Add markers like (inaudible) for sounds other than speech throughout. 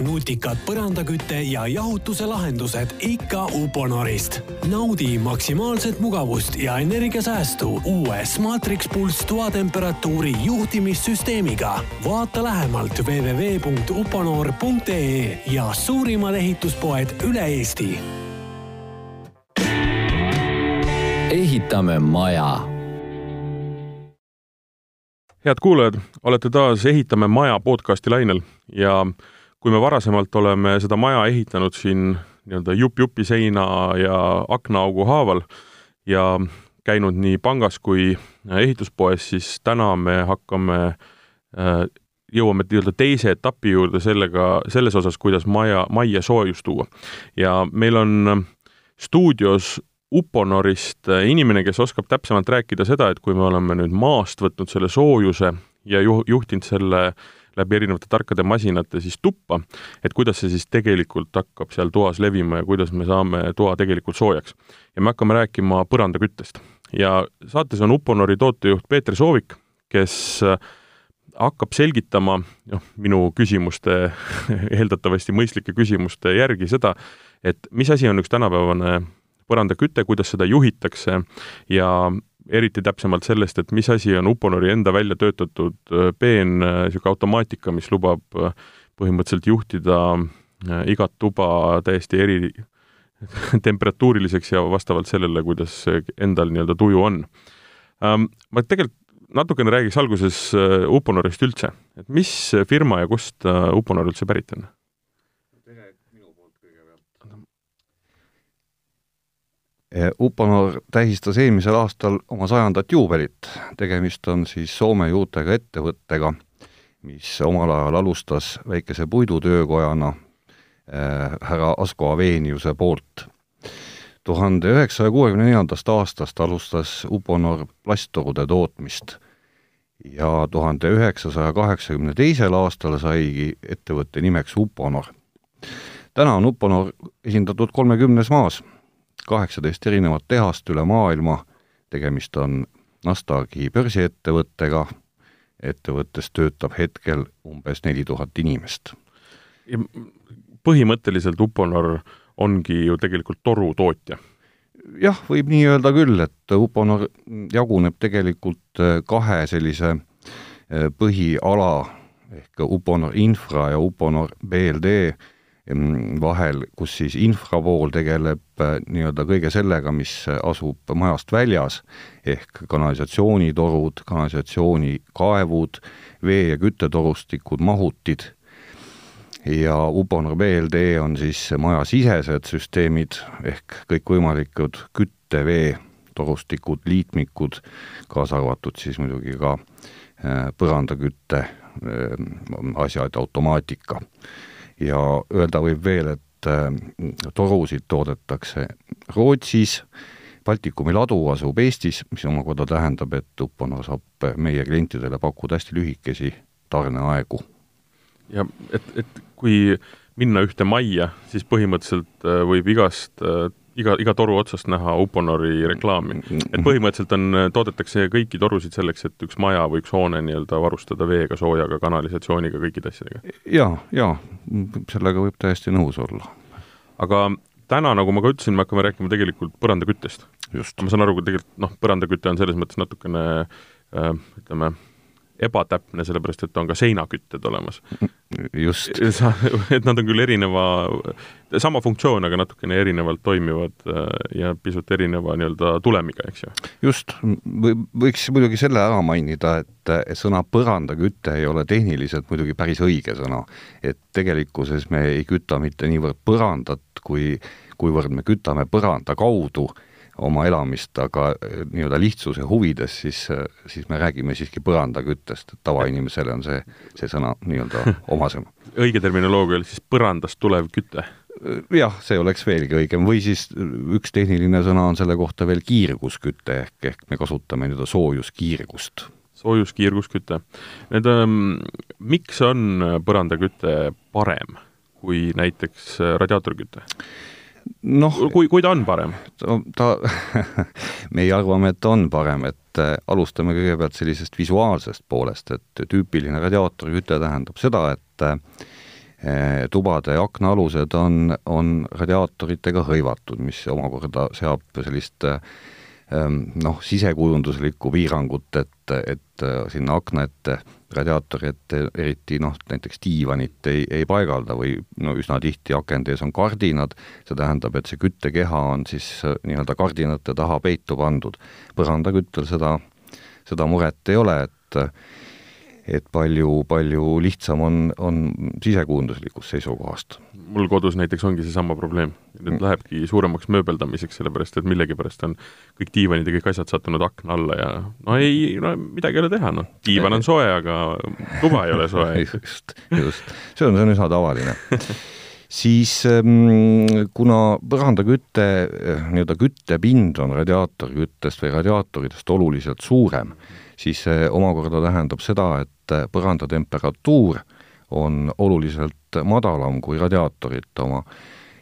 nutikad põrandakütte ja jahutuse lahendused ikka Uponorist. naudi maksimaalset mugavust ja energiasäästu uue Smatrix Pulse toatemperatuuri juhtimissüsteemiga. vaata lähemalt www.uponor.ee ja suurimad ehituspoed üle Eesti. ehitame maja head kuulajad, olete taas Ehitame maja podcasti lainel ja kui me varasemalt oleme seda maja ehitanud siin nii-öelda jupp-jupi seina ja aknaaugu haaval ja käinud nii pangas kui ehituspoes, siis täna me hakkame, äh, jõuame nii-öelda teise etapi juurde sellega, selles osas, kuidas maja, majja soojust tuua. ja meil on stuudios Uponorist inimene, kes oskab täpsemalt rääkida seda, et kui me oleme nüüd maast võtnud selle soojuse ja ju-, juhtinud selle äh, läbi erinevate tarkade masinate siis tuppa, et kuidas see siis tegelikult hakkab seal toas levima ja kuidas me saame toa tegelikult soojaks. ja me hakkame rääkima põrandaküttest. ja saates on Uponori tootejuht Peeter Soovik, kes äh, hakkab selgitama, noh, minu küsimuste, (laughs) eeldatavasti mõistlike küsimuste järgi seda, et mis asi on üks tänapäevane põrandaküte, kuidas seda juhitakse ja eriti täpsemalt sellest, et mis asi on Uponori enda välja töötatud äh, peen niisugune äh, automaatika, mis lubab äh, põhimõtteliselt juhtida igat tuba täiesti eri (laughs) temperatuuriliseks ja vastavalt sellele, kuidas endal nii-öelda tuju on. Ähm, ma tegelikult natukene räägiks alguses Uponorist üldse, et mis firma ja kust Uponor üldse pärit on? Uponor tähistas eelmisel aastal oma sajandat juubelit. tegemist on siis Soome juurtega ettevõttega, mis omal ajal alustas väikese puidutöökojana äh, härra Asko Aveniuse poolt. tuhande üheksasaja kuuekümne neljandast aastast alustas Uponor plasttorude tootmist ja tuhande üheksasaja kaheksakümne teisel aastal saigi ettevõtte nimeks Uponor. täna on Uponor esindatud kolmekümnes maas kaheksateist erinevat tehast üle maailma, tegemist on Nasdaqi börsiettevõttega, ettevõttes töötab hetkel umbes neli tuhat inimest. põhimõtteliselt Uponor ongi ju tegelikult torutootja? jah, võib nii öelda küll, et Uponor jaguneb tegelikult kahe sellise eh, põhiala ehk Uponor Infra ja Uponor BLD vahel, kus siis infra pool tegeleb äh, nii-öelda kõige sellega, mis asub majast väljas, ehk kanalisatsioonitorud, kanalisatsioonikaevud, vee- ja küttetorustikud, mahutid, ja Uponor BLD on siis majasisesed süsteemid ehk kõikvõimalikud kütte, vee, torustikud, liitmikud, kaasa arvatud siis muidugi ka äh, põrandakütte äh, asjad, automaatika ja öelda võib veel, et äh, torusid toodetakse Rootsis, Baltikumi ladu asub Eestis, mis omakorda tähendab, et Uponor saab meie klientidele pakkuda hästi lühikesi tarneaegu. ja et, et kui minna ühte majja, siis põhimõtteliselt äh, võib igast äh, iga, iga toru otsast näha Uponori reklaami. et põhimõtteliselt on, toodetakse kõiki torusid selleks, et üks maja või üks hoone nii-öelda varustada veega, soojaga, kanalisatsiooniga, kõikide asjadega ja,. jaa, jaa, sellega võib täiesti nõus olla. aga täna, nagu ma ka ütlesin, me hakkame rääkima tegelikult põrandaküttest. ma saan aru, tegelikult noh, põrandaküte on selles mõttes natukene äh, ütleme, ebatäpne, sellepärast et on ka seinakütted olemas. just. (laughs) et nad on küll erineva, sama funktsioon, aga natukene erinevalt toimivad äh, ja pisut erineva nii-öelda tulemiga, eks ju. just, võiks muidugi selle ära mainida, et sõna põrandaküte ei ole tehniliselt muidugi päris õige sõna. et tegelikkuses me ei küta mitte niivõrd põrandat, kui, kuivõrd me kütame põranda kaudu oma elamist, aga eh, nii-öelda lihtsuse huvides, siis, eh, siis me räägime siiski põrandaküttest, et tavainimesele on see, see sõna nii-öelda (laughs) omasem. õige terminoloogia oli siis põrandast tulev küte? Eh, jah, see oleks veelgi õigem või siis üks tehniline sõna on selle kohta veel kiirgusküte ehk, ehk me kasutame nii-öelda soojuskiirgust. soojuskiirgusküte. Need ähm,, miks on põrandaküte parem kui näiteks radiaatorküte? Noh, kui, kui ta on parem? ta, (laughs) meie arvame, et ta on parem, et äh, alustame kõigepealt sellisest visuaalsest poolest, et tüüpiline radiaatorküte tähendab seda, et äh, tubade aknaalused on, on radiaatoritega hõivatud, mis omakorda seab sellist noh, sisekujunduslikku piirangut, et, et sinna akna ette radiaatori ette eriti noh, näiteks diivanit ei, ei paigalda või no üsna tihti akende ees on kardinad, see tähendab, et see küttekeha on siis äh, nii-öelda kardinate taha peitu pandud. põrandaküttel seda, seda muret ei ole, et et palju, palju lihtsam on, on sisekujunduslikust seisukohast. mul kodus näiteks ongi seesama probleem. nüüd mm. lähebki suuremaks mööbeldamiseks, sellepärast et millegipärast on kõik diivanid ja kõik asjad sattunud akna alla ja no ei, no midagi ei ole teha, noh. diivan on soe, aga tuba ei ole soe (laughs) just, just. see on, see on üsna tavaline siis ähm, kuna põrandaküte, nii-öelda küttepind on radiaatorküttest või radiaatoritest oluliselt suurem, siis see omakorda tähendab seda, et et põrandatemperatuur on oluliselt madalam kui radiaatorite oma.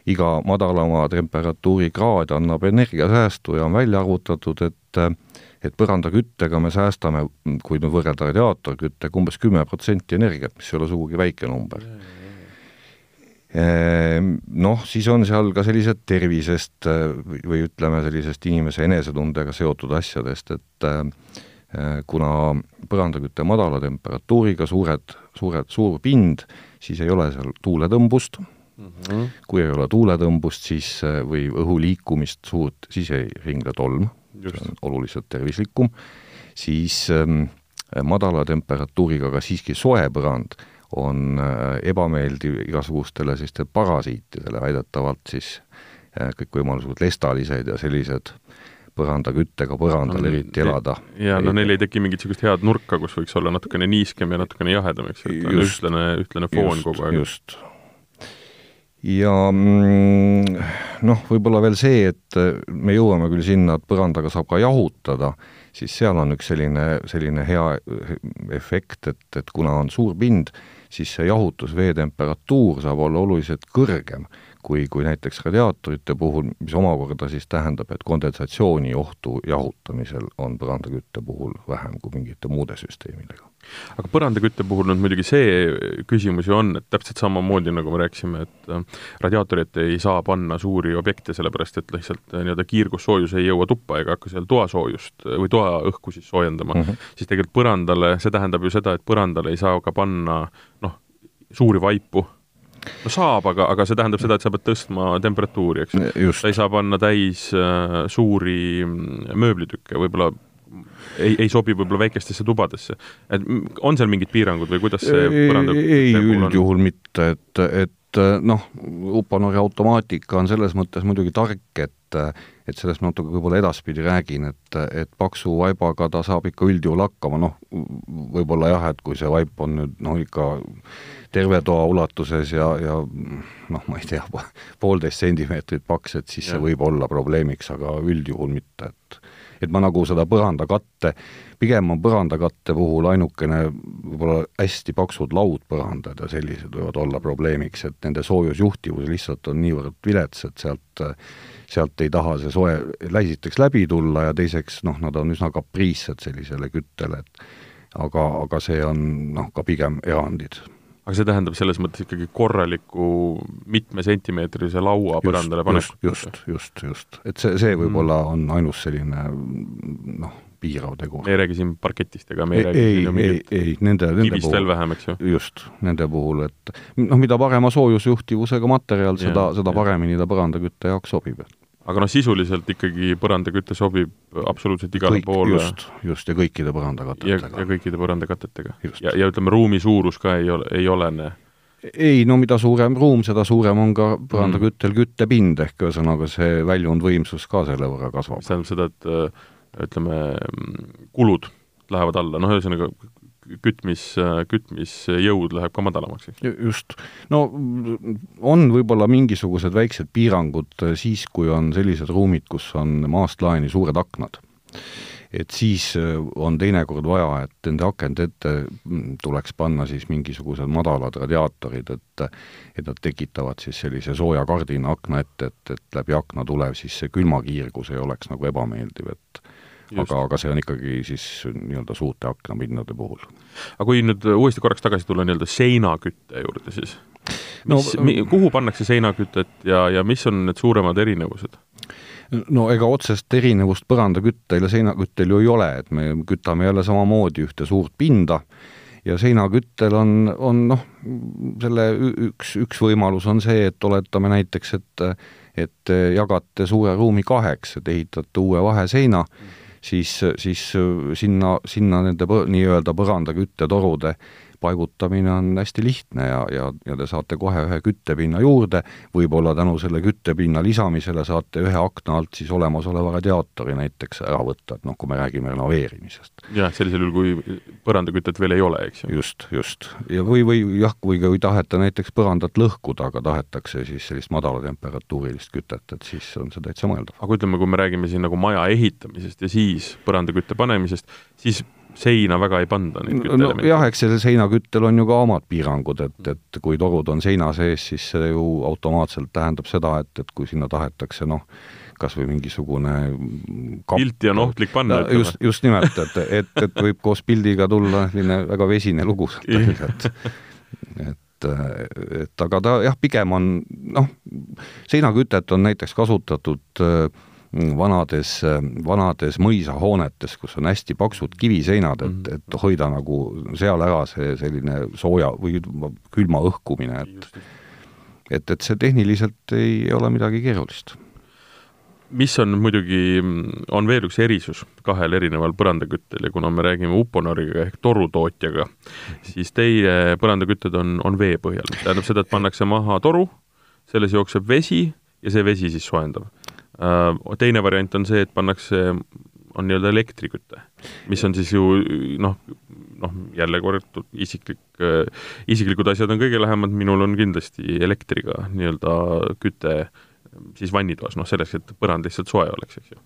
iga madalama temperatuuri kraad annab energiasäästu ja on välja arvutatud, et et põrandaküttega me säästame, kui nüüd võrrelda radiaatorküttega, umbes kümme protsenti energiat, mis ei ole sugugi väike number. Ehm, noh, siis on seal ka sellised tervisest või ütleme, sellisest inimese enesetundega seotud asjadest, et Äh, kuna põrandaküte madala temperatuuriga, suured, suured, suur pind, siis ei ole seal tuuletõmbust. Mm, -hmm. kui ei ole tuuletõmbust, siis äh, või õhu liikumist suurt, siis ei ringle tolm, see on oluliselt tervislikum, siis ähm, madala temperatuuriga, aga siiski soe põrand on äh, ebameeldiv igasugustele sellistele parasiitidele, väidetavalt siis äh, kõikvõimalused lestalised ja sellised äh, põrandaküttega põrandal no, eriti elada. jaa, no neil ei teki mingit niisugust head nurka, kus võiks olla natukene niiskem ja natukene jahedam, eks ju, et on ühtlane, ühtlane foon just, kogu aeg. just. ja mm, noh, võib-olla veel see, et me jõuame küll sinna, et põrandaga saab ka jahutada, siis seal on üks selline, selline hea efekt, et, et kuna on suur pind, siis see jahutusvee temperatuur saab olla oluliselt kõrgem kui, kui näiteks radiaatorite puhul, mis omakorda siis tähendab, et kondensatsiooni ohtu jahutamisel on põrandakütte puhul vähem kui mingite muude süsteemidega. aga põrandakütte puhul nüüd muidugi see küsimus ju on, et täpselt samamoodi, nagu me rääkisime, et äh, radiaatorit ei saa panna suuri objekte, sellepärast et lihtsalt äh, nii-öelda kiirgussoojus ei jõua tuppa ega hakka seal toasoojust või toaõhku siis soojendama mm, -hmm. siis tegelikult põrandale, see tähendab ju seda, et põrandale ei saa ka panna noh, suuri vaipu no saab, aga, aga see tähendab seda, et sa pead tõstma temperatuuri, eks ju. sa ei saa panna täis äh, suuri mm, mööblitükke, võib-olla ei, ei sobi võib-olla väikestesse tubadesse. et on seal mingid piirangud või kuidas see põranda ei, üldjuhul mitte, et, et noh, Uponori automaatika on selles mõttes muidugi tark, et et sellest ma natuke võib-olla edaspidi räägin, et, et paksu vaibaga ta saab ikka üldjuhul hakkama, noh, võib-olla jah, et kui see vaip on nüüd noh, ikka terve toa ulatuses ja, ja noh, ma ei tea, poolteist sentimeetrit paks, et siis ja. see võib olla probleemiks, aga üldjuhul mitte, et ma nagu seda põrandakatte, pigem on põrandakatte puhul ainukene võib-olla hästi paksud laudpõrandad ja sellised võivad olla probleemiks, et nende soojusjuhtivus lihtsalt on niivõrd vilets, et sealt sealt ei taha see soe, esiteks läbi tulla ja teiseks noh, nad on üsna kapriissed sellisele küttele, et aga, aga see on noh, ka pigem erandid aga see tähendab selles mõttes ikkagi korraliku mitmesentimeetrise laua põrandale panekut? just, just, just, et see, see võib-olla mm. on ainus selline noh, piirav tegur. me ei räägi siin parketist ega me ei, ei räägi ei, ei, ei, nende, nende puhul veel vähem, eks ju? just, nende puhul, et noh, mida parema soojusjuhtivusega materjal, seda, seda paremini ta põrandakütte jaoks sobib aga noh, sisuliselt ikkagi põrandaküte sobib absoluutselt igale Kõik, poole. just, just, ja kõikide põrandakatetega. ja kõikide põrandakatetega. ja, ja ütleme, ruumi suurus ka ei ole, ei olene? ei, no mida suurem ruum, seda suurem on ka põrandaküttel mm. küttepind, ehk ühesõnaga see väljundvõimsus ka selle võrra kasvab. see tähendab seda, et ütleme, kulud lähevad alla, noh ühesõnaga kütmis, kütmisjõud läheb ka madalamaks, eks? just. no on võib-olla mingisugused väiksed piirangud siis, kui on sellised ruumid, kus on maast laeni suured aknad. et siis on teinekord vaja, et nende akende ette tuleks panna siis mingisugused madalad radiaatorid, et et nad tekitavad siis sellise sooja kardina akna ette, et, et läbi akna tulev siis see külmakiirgus ei oleks nagu ebameeldiv, et aga, aga see on ikkagi siis nii-öelda suurte aknapinnade puhul. aga kui nüüd uuesti korraks tagasi tulla nii-öelda seinakütte juurde, siis mis no,, kuhu pannakse seinakütet ja, ja mis on need suuremad erinevused? no ega otsest erinevust põrandaküttel ja seinaküttel ju ei ole, et me kütame jälle samamoodi ühte suurt pinda ja seinaküttel on, on noh, selle üks, üks võimalus on see, et oletame näiteks, et et jagate suure ruumi kaheks, et ehitate uue vaheseina mm., siis, siis sinna, sinna nende nii-öelda põrandaküttetorude paigutamine on hästi lihtne ja, ja, ja te saate kohe ühe küttepinna juurde, võib-olla tänu selle küttepinna lisamisele saate ühe akna alt siis olemasoleva radiaatori näiteks ära võtta, et noh, kui me räägime renoveerimisest. jah, sellisel juhul, kui põrandakütet veel ei ole, eks ju. just, just. ja või, või jah, kui ka ei taheta näiteks põrandat lõhkuda, aga tahetakse siis sellist madalatemperatuurilist kütet, et siis on see täitsa mõeldav. aga ütleme, kui me räägime siin nagu maja ehitamisest ja siis põrandakütte panemisest, siis seina väga ei panda no,. jah, eks sellel seinaküttel on ju ka omad piirangud, et, et kui torud on seina sees, siis see ju automaatselt tähendab seda, et, et kui sinna tahetakse noh, kas või mingisugune kapp, pilti on ohtlik panna, ütleme. just, just nimelt, et, et, et võib koos pildiga tulla selline väga vesine lugu sealt, et et, et aga ta jah, pigem on noh, seinakütet on näiteks kasutatud äh, vanades, vanades mõisahoonetes, kus on hästi paksud kiviseinad, et, mhm. et hoida nagu seal ära see selline sooja või külma õhkumine, et et, et see tehniliselt ei ole midagi keerulist mis on muidugi, on veel üks erisus kahel erineval põrandaküttel ja kuna me räägime Uponoriga ehk torutootjaga, siis teie põrandakütted on, on vee põhjal, tähendab seda, et pannakse maha toru, selles jookseb vesi ja see vesi siis soojendab. Äh, teine variant on see, et pannakse, on nii-öelda elektriküte, mis on siis ju noh, noh, jälle kord isiklik, äh, isiklikud asjad on kõige lähemad, minul on kindlasti elektriga nii-öelda küte siis vannitoas, noh selleks, et põrand lihtsalt soe oleks, eks ju.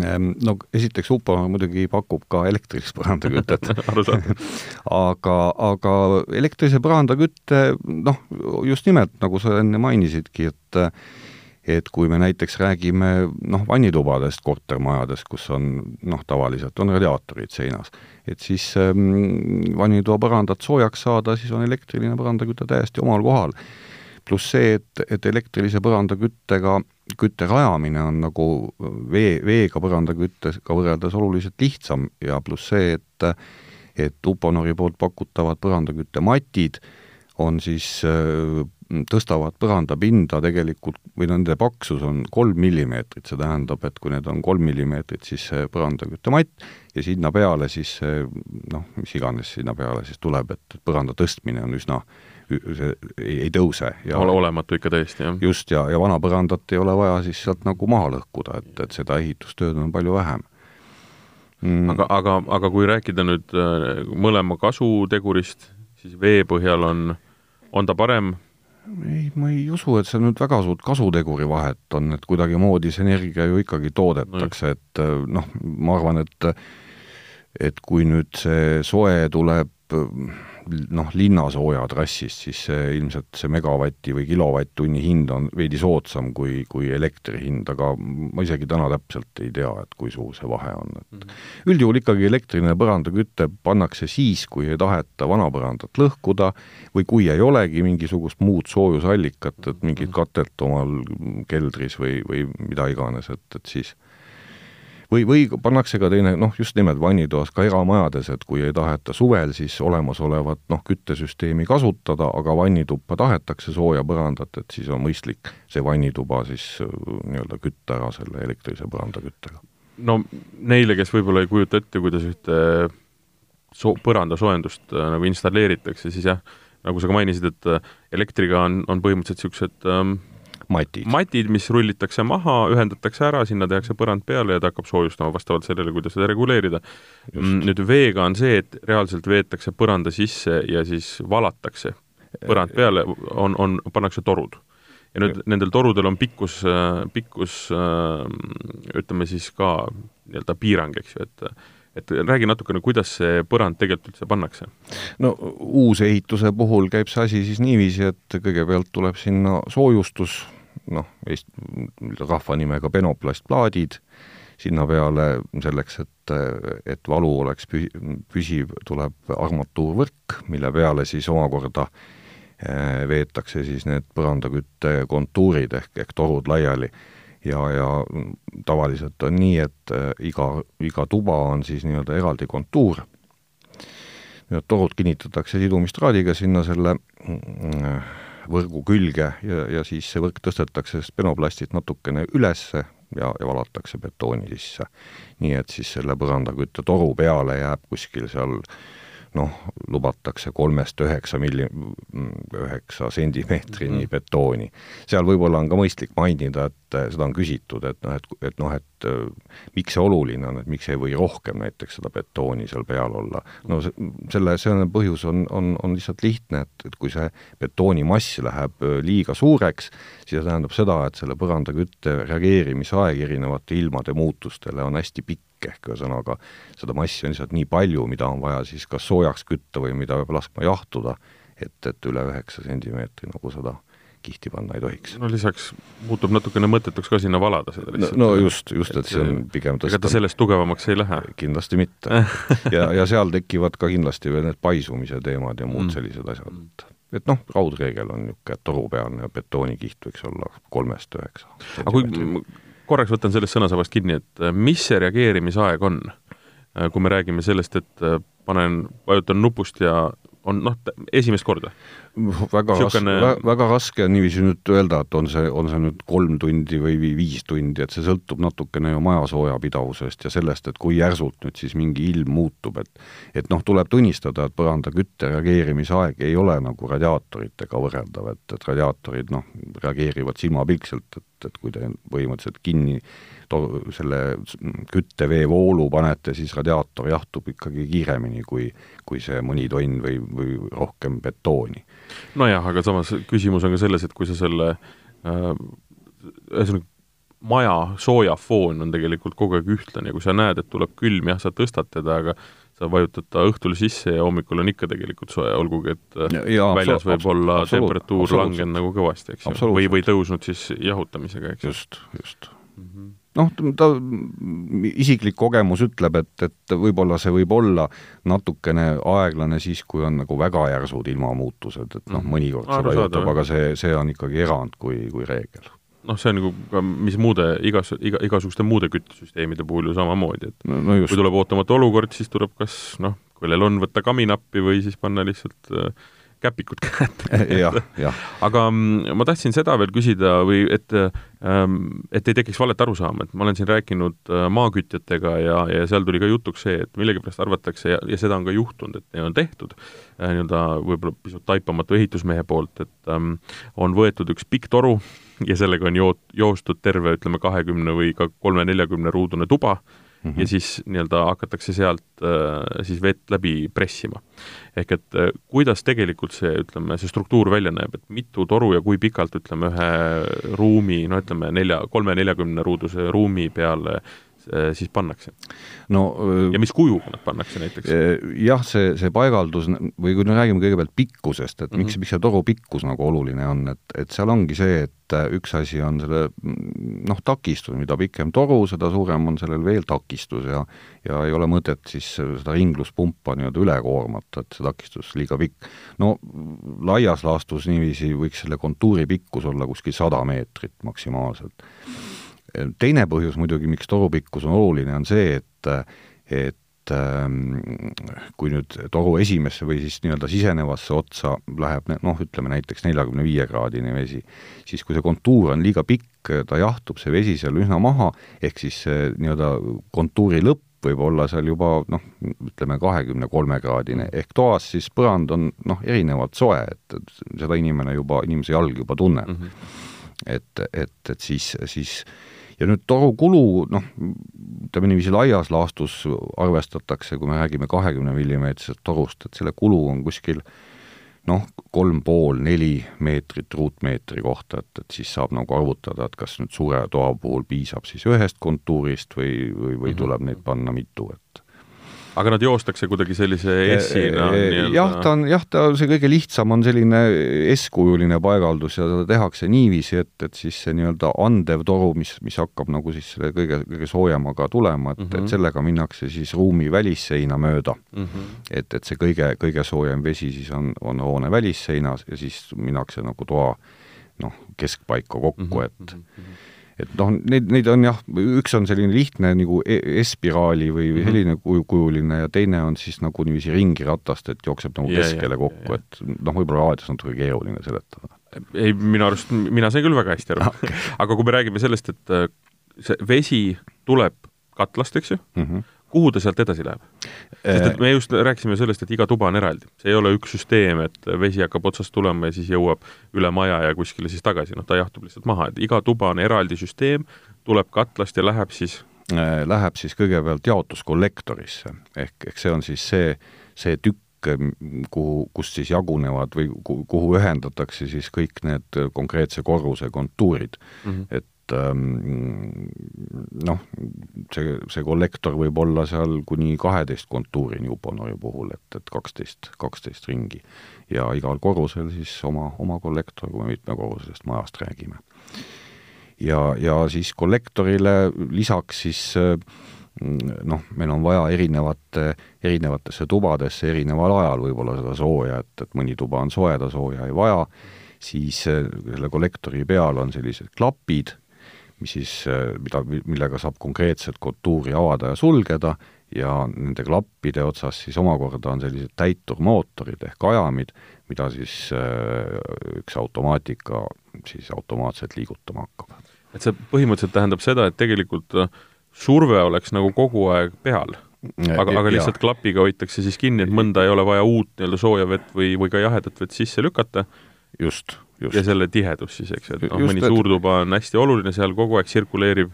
Ehm, no esiteks Upo muidugi pakub ka elektrilist põrandakütet. (laughs) (laughs) Aga, aga elektrilise põrandakütte noh, just nimelt, nagu sa enne mainisidki, et et kui me näiteks räägime noh, vannitubadest kortermajades, kus on noh, tavaliselt on radiaatorid seinas, et siis ähm, vannitoa põrandat soojaks saada, siis on elektriline põrandaküte täiesti omal kohal. pluss see, et, et elektrilise põrandaküttega kütte rajamine on nagu vee, veega põrandaküttega võrreldes oluliselt lihtsam ja pluss see, et et Uponori poolt pakutavad põrandaküttematid on siis äh, tõstavad põrandapinda tegelikult või nende paksus on kolm millimeetrit, see tähendab, et kui need on kolm millimeetrit, siis see põrandaküttematt ja sinna peale siis see noh, mis iganes sinna peale siis tuleb, et põranda tõstmine on üsna see ei, ei tõuse ja ole olematu ikka tõesti, jah. just, ja, ja vana põrandat ei ole vaja siis sealt nagu maha lõhkuda, et, et seda ehitustööd on palju vähem mm.. aga, aga, aga kui rääkida nüüd äh, mõlema kasutegurist, siis vee põhjal on, on ta parem ei, ma ei usu, et seal nüüd väga suurt kasuteguri vahet on, et kuidagimoodi see energia ju ikkagi toodetakse, et noh, ma arvan, et et kui nüüd see soe tuleb noh, linnasooja trassist, siis see ilmselt see megavati või kilovatt-tunni hind on veidi soodsam kui, kui elektri hind, aga ma isegi täna täpselt ei tea, et kui suur see vahe on, et mm -hmm. üldjuhul ikkagi elektriline põrandaküte pannakse siis, kui ei taheta vana põrandat lõhkuda või kui ei olegi mingisugust muud soojusallikat, et mingit katet omal keldris või, või mida iganes, et, et siis või, või pannakse ka teine, noh, just nimelt vannitoas, ka eramajades, et kui ei taheta suvel siis olemasolevat noh, küttesüsteemi kasutada, aga vannituppa tahetakse sooja põrandat, et siis on mõistlik see vannituba siis äh, nii-öelda kütta ära selle elektrilise põrandaküttega. no neile, kes võib-olla ei kujuta ette, kuidas ühte so-, põrandasoojendust äh, nagu installeeritakse, siis jah, nagu sa ka mainisid, et äh, elektriga on, on põhimõtteliselt niisugused ähm, matid. matid, mis rullitakse maha, ühendatakse ära, sinna tehakse põrand peale ja ta hakkab soojustama vastavalt sellele, kuidas seda reguleerida. Mm, nüüd veega on see, et reaalselt veetakse põranda sisse ja siis valatakse põrand peale, on, on, pannakse torud. ja nüüd nendel torudel on pikkus, pikkus ütleme siis ka nii-öelda piirang, eks ju, et et räägi natukene, kuidas see põrand tegelikult üldse pannakse? no uusehituse puhul käib see asi siis niiviisi, et kõigepealt tuleb sinna soojustus, noh, rahva nimega penoplastplaadid, sinna peale selleks, et, et valu oleks pü-, püsiv, tuleb armatuurvõrk, mille peale siis omakorda veetakse siis need põrandakütte kontuurid ehk, ehk torud laiali. Ja, ja tavaliselt on nii, et iga, iga tuba on siis nii-öelda eraldi kontuur. Need torud kinnitatakse sidumistraadiga sinna selle mm, võrgu külge ja, ja siis see võrk tõstetakse sellest penoplastist natukene ülesse ja, ja valatakse betooni sisse. nii et siis selle põrandakütte toru peale jääb kuskil seal noh, lubatakse kolmest üheksa milli-, üheksa sentimeetrini mm -hmm. betooni. seal võib-olla on ka mõistlik mainida, et seda on küsitud, et noh, et, et noh, et äh, miks see oluline on, et miks ei või rohkem näiteks seda betooni seal peal olla. no see, selle, selle põhjus on, on, on lihtsalt lihtne, et, et kui see betoonimass läheb äh, liiga suureks, siis see tähendab seda, et selle põrandakütte reageerimisaeg erinevate ilmade muutustele on hästi pikk ehk ühesõnaga seda massi on lihtsalt nii palju, mida on vaja siis kas soojaks kütta või mida peab laskma jahtuda, et, et üle üheksa sentimeetri nagu seda kihti panna ei tohiks. no lisaks muutub natukene mõttetuks ka sinna valada seda lihtsalt. no, just, just, et see on pigem tõsta. ega ta sellest tugevamaks ei lähe? kindlasti mitte (laughs) ja, ja seal tekivad ka kindlasti veel need paisumise teemad ja muud mm. sellised asjad, et noh, raudreegel on niisugune, torupealne betoonikiht võiks olla kolmest üheksa. aga kui korraks võtan sellest sõnasabast kinni, et äh, mis see reageerimisaeg on? Äh, kui me räägime sellest, et äh, panen, vajutan nupust ja on noh, esimest korda? Väga Sükane... raske, väga raske on niiviisi nüüd öelda, et on see, on see nüüd kolm tundi või viis tundi, et see sõltub natukene ju maja soojapidavusest ja sellest, et kui järsult nüüd siis mingi ilm muutub, et et noh, tuleb tunnistada, et põrandakütte reageerimisaeg ei ole nagu radiaatoritega võrreldav, et, et radiaatorid noh, reageerivad silmapilkselt, et, et kui te põhimõtteliselt kinni to-, selle kütteveevoolu panete, siis radiaator jahtub ikkagi kiiremini kui, kui see mõni tonn või, või rohkem betooni. nojah, aga samas küsimus on ka selles, et kui sa selle äh, ühesõnaga äh, maja soojafoon on tegelikult kogu aeg ühtlane ja kui sa näed, et tuleb külm, jah, sa tõstad teda, aga sa vajutad ta õhtul sisse ja hommikul on ikka tegelikult soe, olgugi et äh, ja, väljas võib olla temperatuur langenud nagu kõvasti, eks ju, või, või tõusnud siis jahutamisega, eks ju. just, just mm. -hmm noh, ta isiklik kogemus ütleb, et, et võib-olla see võib olla natukene aeglane siis, kui on nagu väga järsud ilmamuutused, et noh, mhm. mõnikord seda juhtub, aga see, see on ikkagi erand kui, kui reegel noh, see on nagu ka mis muude, igas, iga, igasuguste muude küttesüsteemide puhul ju samamoodi, et no, no just. kui tuleb ootamatu olukord, siis tuleb kas noh, kellel on, võtta kaminappi või siis panna lihtsalt äh, käpikud kätte. (laughs) Aga mm, ma tahtsin seda veel küsida või et, ähm, et ei tekiks valet arusaama, et ma olen siin rääkinud äh, maakütjatega ja, ja seal tuli ka jutuks see, et millegipärast arvatakse ja, ja seda on ka juhtunud, et on tehtud äh, nii-öelda võib-olla pisut taipamatu ehitusmehe poolt, et ähm, on võetud üks pikk toru ja sellega on joot-, joostud terve, ütleme, kahekümne või ka kolme-neljakümne ruudune tuba mm -hmm. ja siis nii-öelda hakatakse sealt äh, siis vett läbi pressima. ehk et äh, kuidas tegelikult see, ütleme, see struktuur välja näeb, et mitu toru ja kui pikalt, ütleme, ühe ruumi, no ütleme, nelja, kolme-neljakümne ruuduse ruumi peale Äh, siis pannakse? no äh, ja mis kujuga nad pannakse näiteks? Äh, jah, see, see paigaldus või kui me räägime kõigepealt pikkusest, et mm -hmm. miks, miks see toru pikkus nagu oluline on, et, et seal ongi see, et üks asi on selle noh, takistus, mida pikem toru, seda suurem on sellel veel takistus ja ja ei ole mõtet siis seda ringluspumpa nii-öelda üle koormata, et see takistus liiga pikk. no laias laastus niiviisi võiks selle kontuuri pikkus olla kuskil sada meetrit maksimaalselt teine põhjus muidugi, miks toru pikkus on oluline, on see, et, et ähm, kui nüüd toru esimesse või siis nii-öelda sisenevasse otsa läheb noh, ütleme näiteks neljakümne viie kraadine vesi, siis kui see kontuur on liiga pikk, ta jahtub, see vesi seal üsna maha, ehk siis nii-öelda kontuuri lõpp võib olla seal juba noh, ütleme kahekümne kolme kraadine, ehk toas siis põrand on noh, erinevalt soe, et, et seda inimene juba, inimese jalg juba tunneb mm. -hmm. et, et, et siis, siis ja nüüd torukulu, noh, ütleme niiviisi laias laastus arvestatakse, kui me räägime kahekümne millimeetrisest torust, et selle kulu on kuskil noh, kolm pool, neli meetrit ruutmeetri kohta, et, et siis saab nagu arvutada, et kas nüüd suure toa puhul piisab siis ühest kontuurist või, või, või mhm. tuleb neid panna mitu, et aga nad joostakse kuidagi sellise S-ina nii-öelda? jah, ta on, jah, ta, see kõige lihtsam on selline S-kujuline paigaldus ja seda tehakse niiviisi, et, et siis see nii-öelda andev toru, mis, mis hakkab nagu siis selle kõige, kõige soojemaga tulema, et mm, -hmm. et mhm. sellega minnakse siis ruumi välisseina mööda mm. -hmm. et, et see kõige, kõige soojem vesi siis on, on hoone välisseinas ja siis minnakse nagu toa noh, keskpaika kokku mm, -hmm. et mm -hmm et noh, neid, neid on jah, üks on selline lihtne nagu e-, S-spiraali või mm -hmm. selline kuju, kujuline ja teine on siis nagu niiviisi ringiratast, et jookseb nagu yeah, keskele yeah, kokku et noh, võib-olla on natuke keeruline seletada. ei, minu arust, mina sain küll väga hästi aru. Okay.. aga kui me räägime sellest, et äh, see vesi tuleb katlast, eks ju? Mm, -hmm kuhu ta sealt edasi läheb? sest et me just rääkisime sellest, et iga tuba on eraldi, see ei ole üks süsteem, et vesi hakkab otsast tulema ja siis jõuab üle maja ja kuskile siis tagasi, noh ta jahtub lihtsalt maha, et iga tuba on eraldi süsteem, tuleb katlast ja läheb siis äh, Läheb siis kõigepealt jaotuskollektorisse, ehk, ehk see on siis see, see tükk, kuhu, kust siis jagunevad või kuhu ühendatakse siis kõik need konkreetse korruse kontuurid mm. -hmm. et noh, see, see kollektor võib olla seal kuni kaheteist kontuurini Uponori puhul, et, et kaksteist, kaksteist ringi. ja igal korrusel siis oma, oma kollektor, kui me mitmekorruselisest majast räägime. ja, ja siis kollektorile lisaks siis noh, meil on vaja erinevate, erinevatesse tubadesse erineval ajal võib-olla seda sooja, et, et mõni tuba on soe, ta sooja ei vaja, siis selle kollektori peal on sellised klapid mis siis, mida, millega saab konkreetset kontuuri avada ja sulgeda ja nende klappide otsas siis omakorda on sellised täiturmootorid ehk ajamid, mida siis äh, üks automaatika siis automaatselt liigutama hakkab. et see põhimõtteliselt tähendab seda, et tegelikult äh, surve oleks nagu kogu aeg peal? aga, aga lihtsalt ja. klapiga hoitakse siis kinni, et mõnda ei ole vaja uut nii-öelda sooja vett või, või ka jahedat vett sisse lükata? just Just. ja selle tihedus siis, eks, et noh, mõni et... suurtuba on hästi oluline, seal kogu aeg tsirkuleerib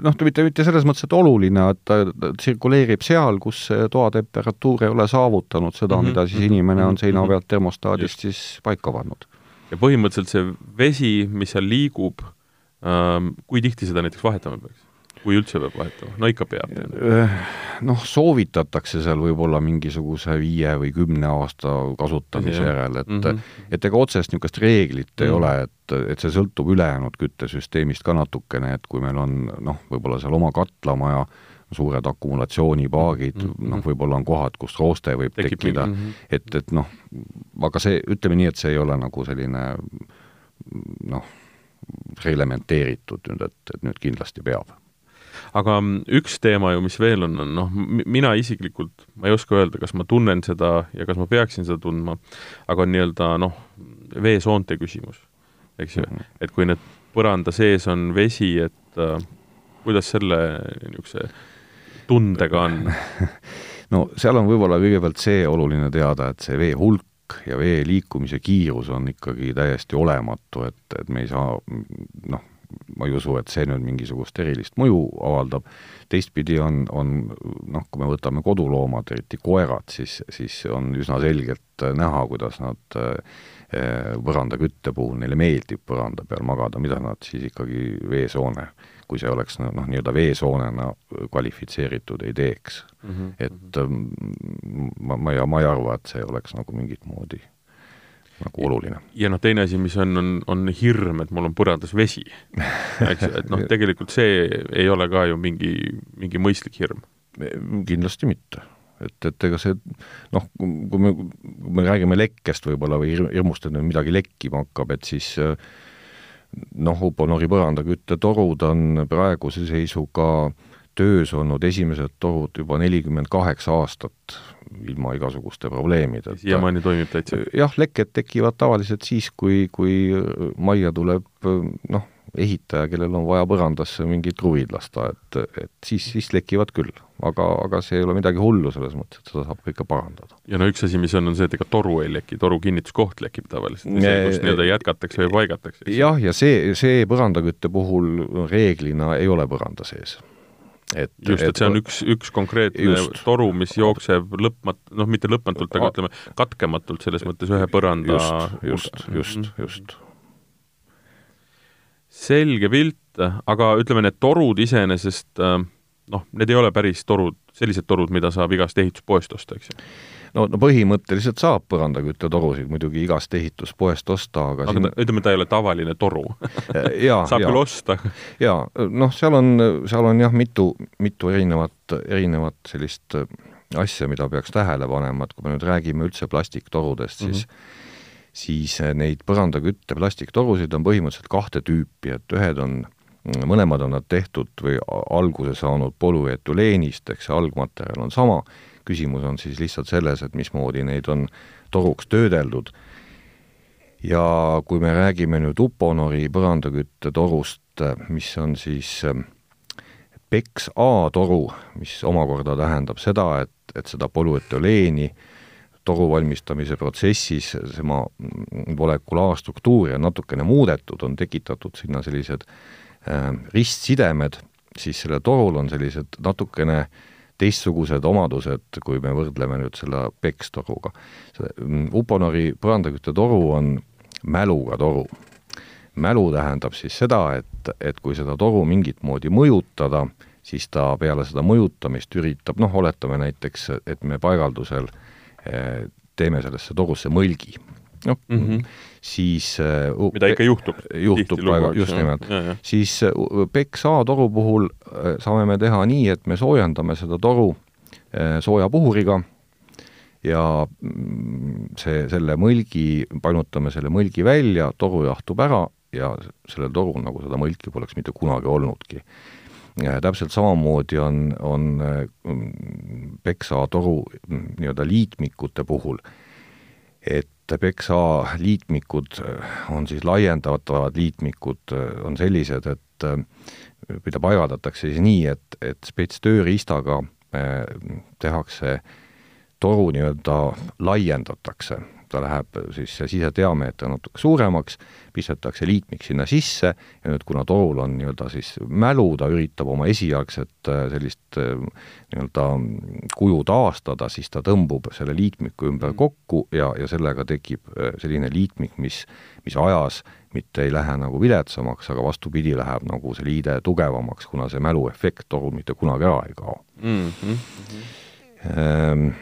noh, mitte, mitte selles mõttes, et oluline, et ta, tsirkuleerib seal, kus toa temperatuur ei ole saavutanud seda mm, -hmm. mida siis inimene on seina pealt termostaadist Just. siis paika pannud. ja põhimõtteliselt see vesi, mis seal liigub ähm,, kui tihti seda näiteks vahetama peaks? Kui üldse peab vahetama, no ikka peab. Äh, noh, soovitatakse seal võib-olla mingisuguse viie või kümne aasta kasutamise järel, et mm -hmm. et ega otsest niisugust reeglit mm -hmm. ei ole, et, et see sõltub ülejäänud küttesüsteemist ka natukene, et kui meil on noh, võib-olla seal oma katlamaja, suured akumulatsioonipaagid mm -hmm., noh, võib-olla on kohad, kus rooste võib Tekib tekkida mm, -hmm. et, et noh, aga see, ütleme nii, et see ei ole nagu selline noh, reglementeeritud nüüd, et, et nüüd kindlasti peab aga üks teema ju, mis veel on, on noh, mina isiklikult, ma ei oska öelda, kas ma tunnen seda ja kas ma peaksin seda tundma, aga on nii-öelda noh, veesoonte küsimus, eks ju mm, -hmm. et kui need põranda sees on vesi, et äh, kuidas selle niisuguse tundega on (laughs) no seal on võib-olla kõigepealt see oluline teada, et see vee hulk ja vee liikumise kiirus on ikkagi täiesti olematu, et, et me ei saa noh, ma ei usu, et see nüüd mingisugust erilist mõju avaldab, teistpidi on, on noh, kui me võtame koduloomad, eriti koerad, siis, siis on üsna selgelt näha, kuidas nad eh, põrandakütte puhul, neile meeldib põranda peal magada, mida nad siis ikkagi veesoone, kui see oleks noh, nii-öelda veesoonena kvalifitseeritud, ei teeks mm. -hmm. et ma, ma ei, ma ei arva, et see oleks nagu mingit moodi nagu oluline. ja noh, teine asi, mis on, on, on hirm, et mul on põrandas vesi. eks et noh, (laughs) tegelikult see ei ole ka ju mingi, mingi mõistlik hirm. kindlasti mitte. et, et ega see noh, kui me, kui me räägime lekkest võib-olla või hirmust, et midagi lekkima hakkab, et siis noh, Uponori põrandaküttetorud on praeguse seisuga töös olnud esimesed torud juba nelikümmend kaheksa aastat ilma igasuguste probleemideta. siiamaani toimib täitsa? jah, lekked tekivad tavaliselt siis, kui, kui majja tuleb noh, ehitaja, kellel on vaja põrandasse mingit kruvid lasta, et, et siis, siis lekivad küll. aga, aga see ei ole midagi hullu selles mõttes, et seda saab kõike parandada. ja no üks asi, mis on, on see, et ega toru ei leki, toru kinnituskoht lekib tavaliselt, kus nii-öelda jätkatakse või paigatakse. jah, ja see, see põrandakütte puhul reeglina ei ole põranda sees et just, et see on üks, üks konkreetne just. toru, mis jookseb lõpmat-, noh, mitte lõpmatult, aga ütleme, katkematult selles mõttes ühe põranda just, just, just, just. selge pilt, aga ütleme, need torud iseenesest äh, noh, need ei ole päris torud, sellised torud, mida saab igast ehituspoest osta, eks ju no, no põhimõtteliselt saab põrandaküttetorusid muidugi igast ehituspoest osta, aga aga siin... ta, ütleme, ta ei ole tavaline toru (laughs) saab küll osta. jaa, noh, seal on, seal on jah, mitu, mitu erinevat, erinevat sellist äh, asja, mida peaks tähele panema, et kui me nüüd räägime üldse plastiktorudest, siis mm -hmm. siis äh, neid põrandakütte plastiktorusid on põhimõtteliselt kahte tüüpi, et ühed on mõlemad on nad tehtud või alguse saanud polüetüleenist, eks see algmaterjal on sama, küsimus on siis lihtsalt selles, et mismoodi neid on toruks töödeldud. ja kui me räägime nüüd Uponori põrandaküttetorust, mis on siis PEX A toru, mis omakorda tähendab seda, et, et seda polüetüleeni toru valmistamise protsessis tema molekulaarstruktuuri on natukene muudetud, on tekitatud sinna sellised äh, ristsidemed, siis sellel torul on sellised natukene teistsugused omadused, kui me võrdleme nüüd selle PEX toruga. see Uponori põrandaküttetoru on mäluga toru. mälu tähendab siis seda, et, et kui seda toru mingit moodi mõjutada, siis ta peale seda mõjutamist üritab, noh, oletame näiteks, et me paigaldusel eh, teeme sellesse torusse mõlgi noh mm -hmm. siis uh, mida ikka juhtub. juhtub väga, just nimelt. siis uh, PEX A toru puhul uh, saame me teha nii, et me soojendame seda toru uh, sooja puhuriga ja mm, see, selle mõlgi, painutame selle mõlgi välja, toru jahtub ära ja sellel torul nagu seda mõlki poleks mitte kunagi olnudki. täpselt samamoodi on, on PEX A toru mm, nii-öelda liitmikute puhul, et PEXA liitmikud on siis laiendatavad liitmikud, on sellised, et mida paigaldatakse siis nii, et, et spetstööriistaga tehakse toru nii-öelda laiendatakse ta läheb siis see sisediameeter natuke suuremaks, pistetakse liitmik sinna sisse ja nüüd, kuna tool on nii-öelda siis mälu, ta üritab oma esialgset äh, sellist äh, nii-öelda kuju taastada, siis ta tõmbub selle liitmiku ümber mm. kokku ja, ja sellega tekib äh, selline liitmik, mis, mis ajas mitte ei lähe nagu viletsamaks, aga vastupidi, läheb nagu see liide tugevamaks, kuna see mäluefekt torul mitte kunagi ära ei kao mm. -hmm. Ehm,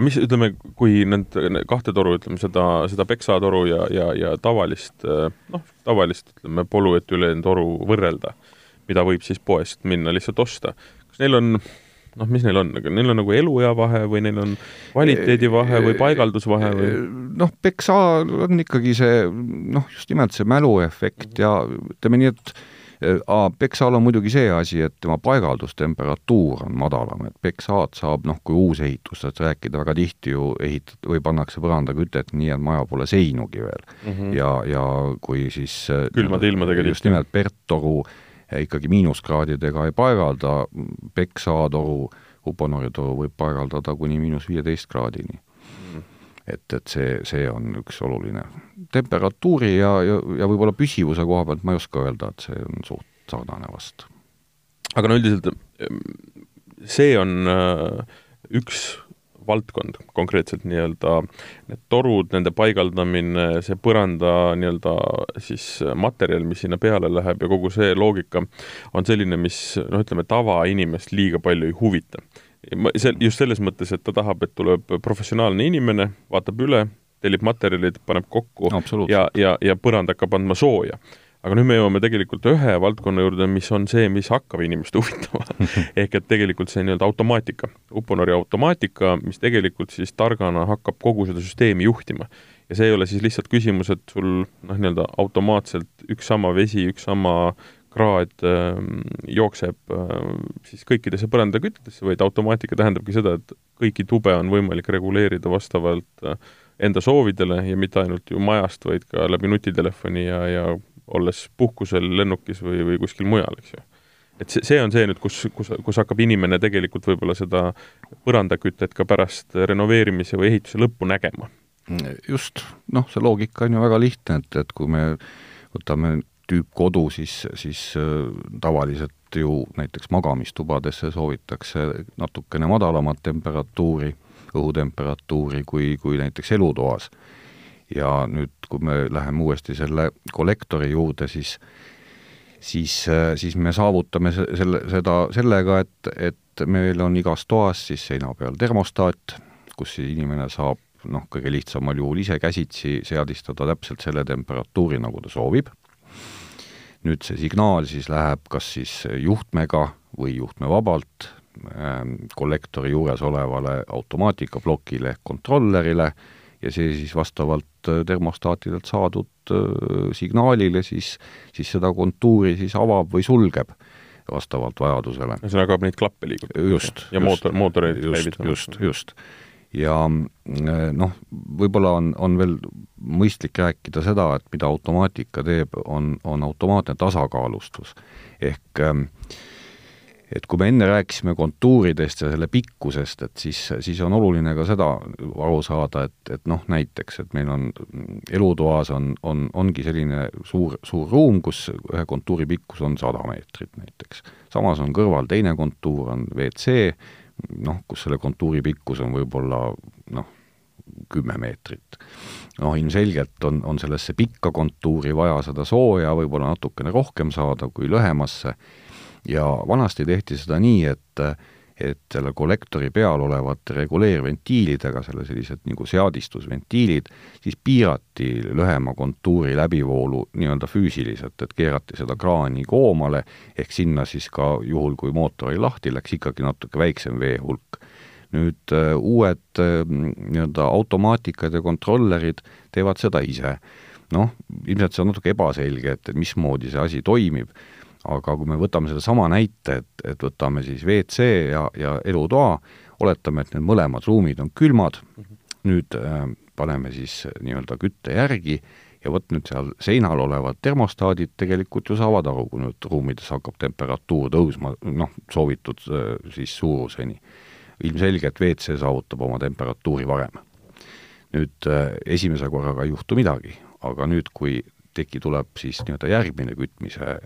aga mis, ütleme, kui need kahte toru, ütleme seda, seda Peksa toru ja, ja, ja tavalist noh, tavalist ütleme, polüetüleen toru võrrelda, mida võib siis poest minna lihtsalt osta, kas neil on noh, mis neil on, neil on nagu eluea vahe või neil on kvaliteedivahe või paigaldusvahe või? noh, Peksa on ikkagi see noh, just nimelt see mäluefekt ja ütleme nii, et Peksal on muidugi see asi, et tema paigaldustemperatuur on madalam, et Peksaad saab noh, kui uusehitustest rääkida, väga tihti ju ehitat- või pannakse põrandakütet nii, et maja pole seinugi veel mm. -hmm. ja, ja kui siis külmade ilmadega just nimelt Bertoru ikkagi miinuskraadidega ei paigalda, Peksaatoru, Uponori toru võib paigaldada kuni miinus viieteist kraadini et, et see, see on üks oluline. temperatuuri ja, ja, ja võib-olla püsivuse koha pealt ma ei oska öelda, et see on suht sarnane vast. aga no üldiselt see on äh, üks valdkond konkreetselt nii-öelda, need torud, nende paigaldamine, see põranda nii-öelda siis materjal, mis sinna peale läheb ja kogu see loogika on selline, mis noh, ütleme tavainimest liiga palju ei huvita see, just selles mõttes, et ta tahab, et tuleb professionaalne inimene, vaatab üle, tellib materjalid, paneb kokku ja, ja, ja põrand hakkab andma sooja. aga nüüd me jõuame tegelikult ühe valdkonna juurde, mis on see, mis hakkab inimest (laughs) huvitama ehk et tegelikult see nii-öelda automaatika, Uponori automaatika, mis tegelikult siis targana hakkab kogu seda süsteemi juhtima. ja see ei ole siis lihtsalt küsimus, et sul noh, nii-öelda automaatselt üks sama vesi, üks sama kraad äh, jookseb äh, siis kõikidesse põrandaküttedesse, vaid automaatika tähendabki seda, et kõiki tube on võimalik reguleerida vastavalt äh, enda soovidele ja mitte ainult ju majast, vaid ka läbi nutitelefoni ja, ja olles puhkusel lennukis või, või kuskil mujal, eks ju. et see, see on see nüüd, kus, kus, kus hakkab inimene tegelikult võib-olla seda põrandakütet ka pärast renoveerimise või ehituse lõppu nägema. just, noh, see loogika on ju väga lihtne, et, et kui me võtame tüüpkodu, siis, siis äh, tavaliselt ju näiteks magamistubadesse soovitakse natukene madalamat temperatuuri, õhutemperatuuri kui, kui näiteks elutoas. ja nüüd, kui me läheme uuesti selle kollektori juurde, siis siis, siis me saavutame selle, seda sellega, et, et meil on igas toas siis seina peal termostaat, kus inimene saab noh, kõige lihtsamal juhul ise käsitsi seadistada täpselt selle temperatuuri, nagu ta soovib. Nüüd see signaal siis läheb kas siis juhtmega või juhtmevabalt ähm, kollektori juures olevale automaatikplokile ehk kontrollerile ja see siis vastavalt äh, termostaatidelt saadud äh, signaalile siis, siis seda kontuuri siis avab või sulgeb vastavalt vajadusele. ühesõnaga neid klappe liigutada? just. ja mootor, mootoreid käivitama? just, just, just ja äh, noh, võib-olla on, on veel mõistlik rääkida seda, et mida automaatika teeb, on, on automaatne tasakaalustus. ehk ähm, et kui me enne rääkisime kontuuridest ja selle pikkusest, et siis, siis on oluline ka seda aru saada, et, et noh, näiteks, et meil on elutoas on, on, ongi selline suur, suur ruum, kus ühe kontuuri pikkus on sada meetrit näiteks. samas on kõrval teine kontuur, on WC, noh, kus selle kontuuri pikkus on võib-olla noh, kümme meetrit. noh, ilmselgelt on, on sellesse pikka kontuuri vaja seda sooja võib-olla natukene rohkem saada kui lühemasse ja vanasti tehti seda nii, et et selle kollektori peal olevate reguleerventiilidega, selle sellised nagu seadistusventiilid, siis piirati lühema kontuuri läbivoolu nii-öelda füüsiliselt, et keerati seda kraani koomale, ehk sinna siis ka juhul, kui mootor oli lahti, läks ikkagi natuke väiksem vee hulk. nüüd uh, uued uh, nii-öelda automaatikad ja kontrollerid teevad seda ise. noh, ilmselt see on natuke ebaselge, et, et mismoodi see asi toimib aga kui me võtame sedasama näite, et, et võtame siis WC ja, ja elutoa, oletame, et need mõlemad ruumid on külmad mm, -hmm. nüüd äh, paneme siis nii-öelda kütte järgi ja vot nüüd seal seinal olevad termostaadid tegelikult ju saavad aru, kui nüüd ruumides hakkab temperatuur tõusma, noh, soovitud äh, siis suuruseni. ilmselgelt WC saavutab oma temperatuuri varem. nüüd äh, esimese korraga ei juhtu midagi, aga nüüd, kui teki tuleb siis nii-öelda järgmine kütmise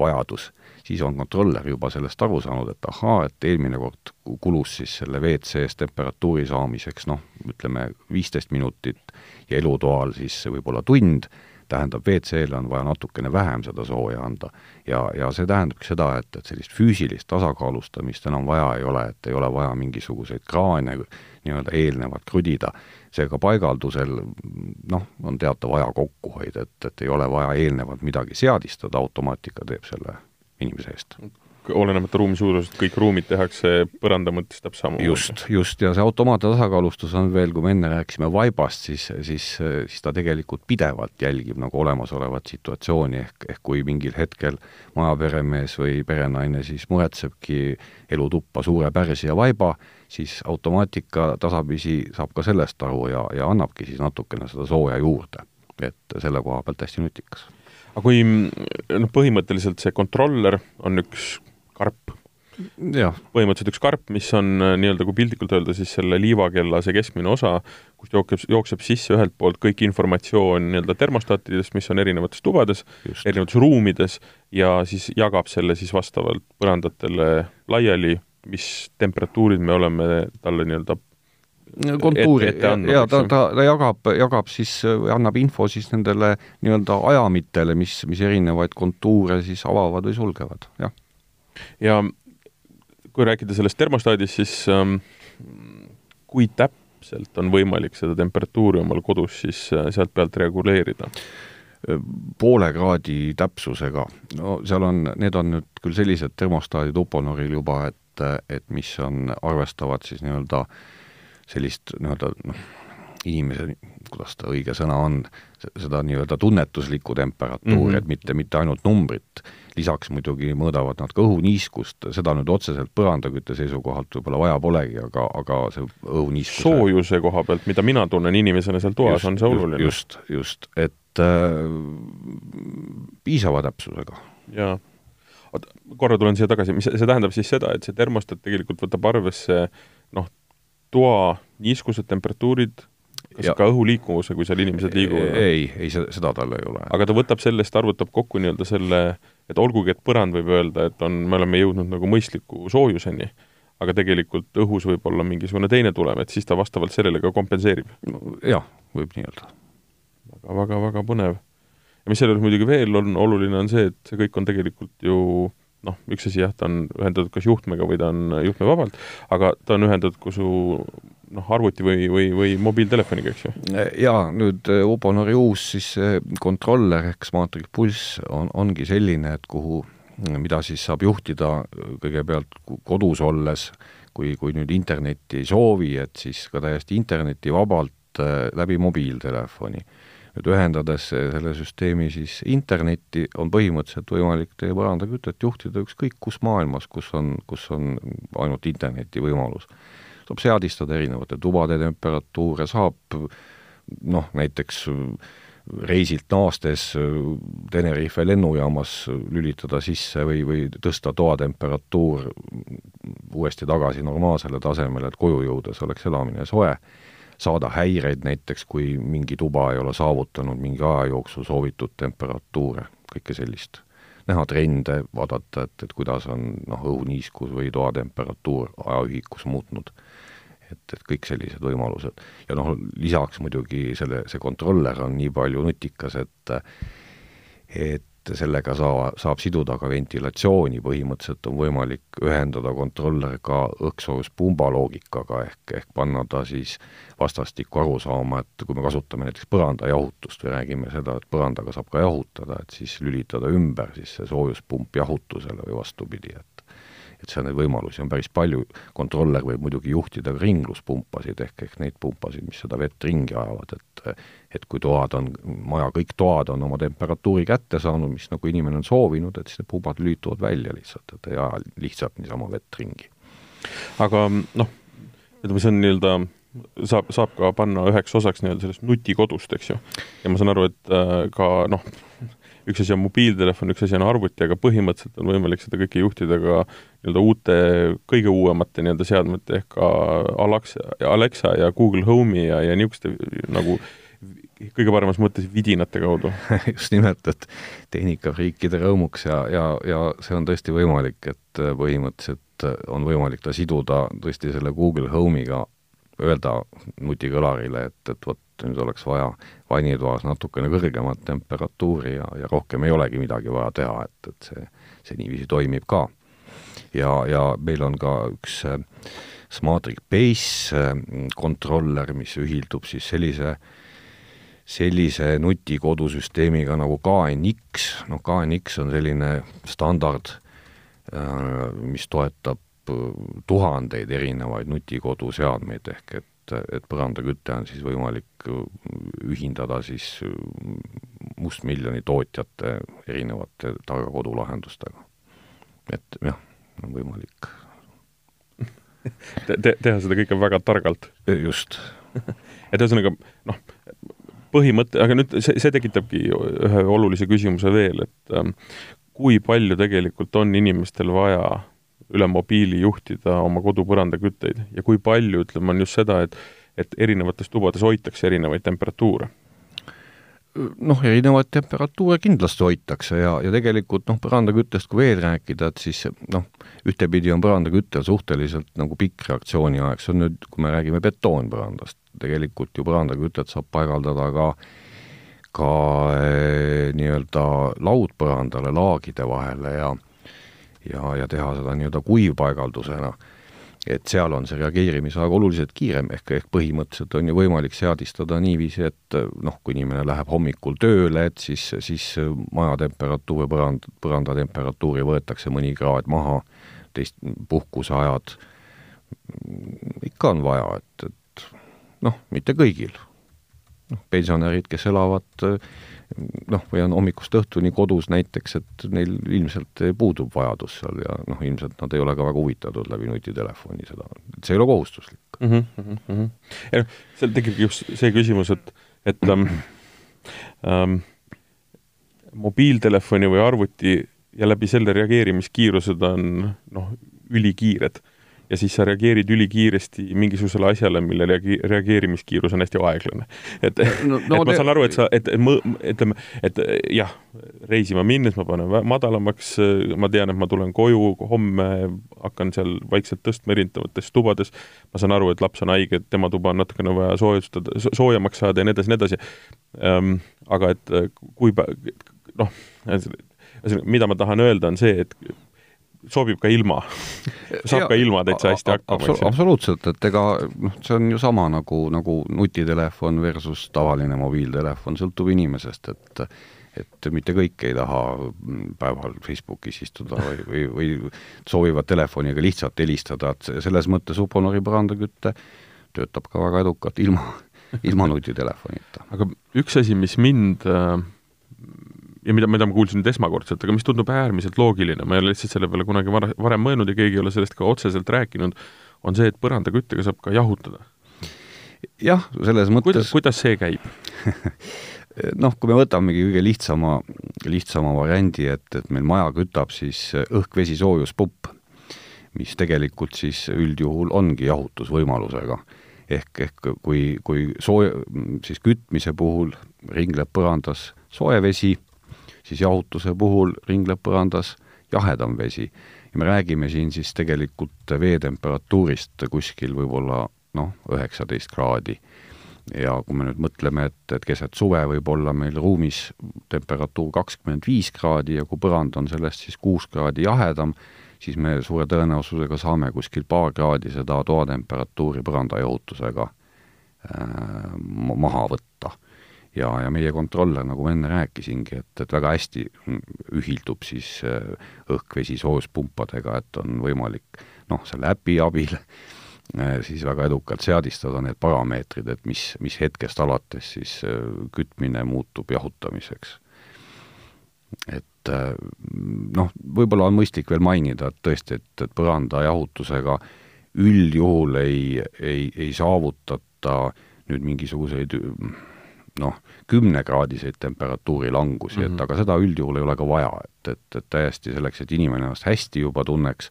vajadus, siis on kontroller juba sellest aru saanud, et ahaa, et eelmine kord kulus siis selle WC-s temperatuuri saamiseks noh, ütleme viisteist minutit ja elutoal siis võib-olla tund, tähendab, WC-le on vaja natukene vähem seda sooja anda. ja, ja see tähendabki seda, et, et sellist füüsilist tasakaalustamist enam vaja ei ole, et ei ole vaja mingisuguseid kraane nii-öelda eelnevalt krudida seega paigaldusel noh, on teatav aja kokkuhoid, et, et ei ole vaja eelnevalt midagi seadistada, automaatika teeb selle inimese eest olenemata ruumi suurusest, kõik ruumid tehakse põranda mõttes täpselt samamoodi. just, just, ja see automaatne tasakaalustus on veel, kui me enne rääkisime vaibast, siis, siis, siis ta tegelikult pidevalt jälgib nagu olemasolevat situatsiooni, ehk, ehk kui mingil hetkel majaperemees või perenaine siis muretsebki elutuppa suure pärsi ja vaiba, siis automaatika tasapisi saab ka sellest aru ja, ja annabki siis natukene seda sooja juurde. et selle koha pealt hästi nutikas. aga kui noh, põhimõtteliselt see kontroller on üks karp, põhimõtteliselt üks karp, mis on äh, nii-öelda, kui piltlikult öelda, siis selle liivakella see keskmine osa, kust jookseb, jookseb sisse ühelt poolt kõik informatsioon nii-öelda termostaatidest, mis on erinevates tubades, erinevates ruumides, ja siis jagab selle siis vastavalt põrandatele laiali mis temperatuurid me oleme talle nii-öelda kontuuri, jaa, ta, ta, ta jagab, jagab siis, annab info siis nendele nii-öelda ajamitele, mis, mis erinevaid kontuure siis avavad või sulgevad, jah. Ja kui rääkida sellest termostaadist, siis ähm, kui täpselt on võimalik seda temperatuuri omal kodus siis äh, sealt pealt reguleerida? poole kraadi täpsusega, no seal on, need on nüüd küll sellised termostaadid Uponoril juba, et et, et mis on, arvestavad siis nii-öelda sellist nii-öelda noh, inimese, kuidas ta õige sõna on, seda nii-öelda tunnetuslikku temperatuuri mm, -hmm. et mitte, mitte ainult numbrit, lisaks muidugi mõõdavad nad ka õhuniiskust, seda nüüd otseselt põrandakütte seisukohalt võib-olla vaja polegi, aga, aga see õhuniiskuse soojuse koha pealt, mida mina tunnen inimesena seal toas, on see oluline. just, just, et äh, piisava täpsusega. jaa oota, korra tulen siia tagasi, mis see tähendab siis seda, et see termostat tegelikult võtab arvesse noh, toa niiskused, temperatuurid, kas ja. ka õhu liikuvuse, kui seal inimesed liiguvad? ei, ei seda tal ei ole. aga ta võtab sellest, arvutab kokku nii-öelda selle, et olgugi, et põrand võib öelda, et on, me oleme jõudnud nagu mõistliku soojuseni, aga tegelikult õhus võib olla mingisugune teine tulem, et siis ta vastavalt sellele ka kompenseerib jah, võib nii öelda. väga, väga, väga põnev ja mis selle juures muidugi veel on oluline, on see, et see kõik on tegelikult ju noh, üks asi jah, ta on ühendatud kas juhtmega või ta on juhtmevabalt, aga ta on ühendatud ka su noh, arvuti või, või, või mobiiltelefoniga, eks ju? jaa, nüüd Ubonori uus siis kontroller ehk Smartrik Pulss on, ongi selline, et kuhu, mida siis saab juhtida kõigepealt kodus olles, kui, kui nüüd internetti ei soovi, et siis ka täiesti internetivabalt läbi mobiiltelefoni nüüd ühendades selle süsteemi siis internetti, on põhimõtteliselt võimalik teie põrandakütet juhtida ükskõik kus maailmas, kus on, kus on ainult interneti võimalus. Saab seadistada erinevate tubade temperatuure, saab noh, näiteks reisilt naastes Tenerife lennujaamas lülitada sisse või, või tõsta toatemperatuur uuesti tagasi normaalsele tasemele, et koju jõudes oleks elamine soe saada häireid näiteks, kui mingi tuba ei ole saavutanud mingi aja jooksul soovitud temperatuure, kõike sellist. näha trende, vaadata, et, et kuidas on noh, õhuniiskus või toatemperatuur ajaühikus muutnud. Et, et kõik sellised võimalused. ja noh, lisaks muidugi selle, see kontroller on nii palju nutikas, et et sellega saa, saab siduda ka ventilatsiooni, põhimõtteliselt on võimalik ühendada kontroller ka õhksoojuspumba loogikaga, ehk, ehk panna ta siis vastastikku aru saama, et kui me kasutame näiteks põrandajahutust või räägime seda, et põrandaga saab ka jahutada, et siis lülitada ümber siis see soojuspump jahutusele või vastupidi, et et seal neid võimalusi on päris palju, kontroller võib muidugi juhtida ringluspumpasid, ehk, ehk neid pumpasid, mis seda vett ringi ajavad, et et kui toad on, maja kõik toad on oma temperatuuri kätte saanud, mis nagu inimene on soovinud, et siis need pumbad lülituvad välja lihtsalt, et ei aja lihtsalt niisama vett ringi. aga noh, ütleme, see on nii-öelda saab, saab ka panna üheks osaks nii-öelda sellest nutikodust, eks ju. ja ma saan aru, et äh, ka noh, üks asi on mobiiltelefon, üks asi on arvuti, aga põhimõtteliselt on võimalik seda kõike juhtida ka nii-öelda uute, kõige uuemate nii-öelda seadmete ehk ka Alexa, Alexa ja Google Home'i ja, ja niisuguste nagu kõige paremas mõttes vidinate kaudu. (laughs) Just nimelt, et tehnikafriikide rõõmuks ja, ja, ja see on tõesti võimalik, et põhimõtteliselt on võimalik ta siduda tõesti selle Google Home'iga, öelda nutikõlarile, et, et vot nüüd oleks vaja vannitoas natukene kõrgemat temperatuuri ja, ja rohkem ei olegi midagi vaja teha, et, et see, see niiviisi toimib ka. ja, ja meil on ka üks äh, Smartric Base äh, kontroller, mis ühildub siis sellise sellise nutikodusüsteemiga nagu KNX, noh KNX on selline standard, äh, mis toetab tuhandeid erinevaid nutikoduseadmeid, ehk et et, et põrandaküte on siis võimalik ühindada siis mustmiljoni tootjate erinevate targa kodulahendustega. et jah, on võimalik te, te, teha seda kõike väga targalt. just (laughs) et ühesõnaga noh, põhimõte, aga nüüd see, see tekitabki ühe olulise küsimuse veel, et ähm, kui palju tegelikult on inimestel vaja üle mobiili juhtida oma kodu põrandakütteid ja kui palju, ütleme, on just seda, et et erinevates tubades hoitakse erinevaid temperatuure? noh, erinevaid temperatuure kindlasti hoitakse ja, ja tegelikult noh, põrandaküttest kui veel rääkida, et siis noh, ühtepidi on põrandaküttel suhteliselt nagu pikk reaktsiooniaeg, see on nüüd, kui me räägime betoonpõrandast, tegelikult ju põrandakütet saab paigaldada ka ka e, nii-öelda laudpõrandale laagide vahele ja ja, ja teha seda nii-öelda kuivpaigaldusena, et seal on see reageerimisaeg oluliselt kiirem, ehk, ehk põhimõtteliselt on ju võimalik seadistada niiviisi, et noh, kui inimene läheb hommikul tööle, et siis, siis maja temperatuur põrand, põranda temperatuuri võetakse mõni kraad maha, teist puhkuseajad ikka on vaja, et, et noh, mitte kõigil. noh, pensionärid, kes elavad noh, või on hommikust õhtuni kodus näiteks, et neil ilmselt puudub vajadus seal ja noh, ilmselt nad ei ole ka väga huvitatud läbi nutitelefoni seda, et see ei ole kohustuslik mm. -hmm, mm -hmm. ja noh, seal tekibki just see küsimus, et, et ähm, ähm, mobiiltelefoni või arvuti ja läbi selle reageerimiskiirused on noh, ülikiired ja siis sa reageerid ülikiiresti mingisugusele asjale, mille reage-, reageerimiskiirus on hästi aeglane. et no, no, (laughs) et ma saan aru, et sa, et, mõ-, ütleme, et jah, reisima minnes ma panen madalamaks, ma tean, et ma tulen koju, homme hakkan seal vaikselt tõstma erinevates tubades, ma saan aru, et laps on haige, et tema tuba on natukene vaja soojustada, soojemaks saada ja nii edasi, nii edasi ähm,. aga et äh, kui pä-, noh, ühesõnaga, mida ma tahan öelda, on see, et sobib ka ilma saab ja, ka ilma täitsa hästi hakkama absolu. absoluutselt, et ega noh, see on ju sama nagu, nagu nutitelefon versus tavaline mobiiltelefon, sõltub inimesest, et et mitte kõik ei taha päeval Facebookis istuda või, või, või soovivad telefoniga lihtsalt helistada, et selles mõttes Uponori põrandaküte töötab ka väga edukalt ilma, ilma nutitelefonita. aga üks asi, mis mind äh, ja mida, mida ma kuulsin nüüd esmakordselt, aga mis tundub äärmiselt loogiline, ma ei ole lihtsalt selle peale kunagi var-, varem mõelnud ja keegi ei ole sellest ka otseselt rääkinud, on see, et põrandaküttega saab ka jahutada. jah, selles mõttes kuidas, kuidas see käib (laughs) noh, kui me võtamegi kõige lihtsama, lihtsama variandi, et, et meil maja kütab siis õhk-vesi soojuspump, mis tegelikult siis üldjuhul ongi jahutusvõimalusega. ehk, ehk kui, kui sooja, siis kütmise puhul ringleb põrandas soe vesi, siis jahutuse puhul ringleb põrandas jahedam vesi. ja me räägime siin siis tegelikult veetemperatuurist kuskil võib-olla noh, üheksateist kraadi ja kui me nüüd mõtleme, et, et keset suve võib olla meil ruumis temperatuur kakskümmend viis kraadi ja kui põrand on sellest siis kuus kraadi jahedam, siis me suure tõenäosusega saame kuskil paar kraadi seda toatemperatuuri põrandajahutusega äh, maha võtta. Ja, ja meie kontroller, nagu ma enne rääkisingi, et, et väga hästi ühildub siis äh, õhk-vesi soojuspumpadega, et on võimalik noh, selle äpi abil Äh, siis väga edukalt seadistada need parameetrid, et mis, mis hetkest alates siis äh, kütmine muutub jahutamiseks. et noh, võib-olla on mõistlik veel mainida, et tõesti, et, et põrandajahutusega üldjuhul ei, ei, ei saavutata nüüd mingisuguseid noh, kümnekraadiseid temperatuuri langusi mm, -hmm. et mhm. aga seda üldjuhul ei ole ka vaja, et, et, et täiesti selleks, et inimene ennast hästi juba tunneks,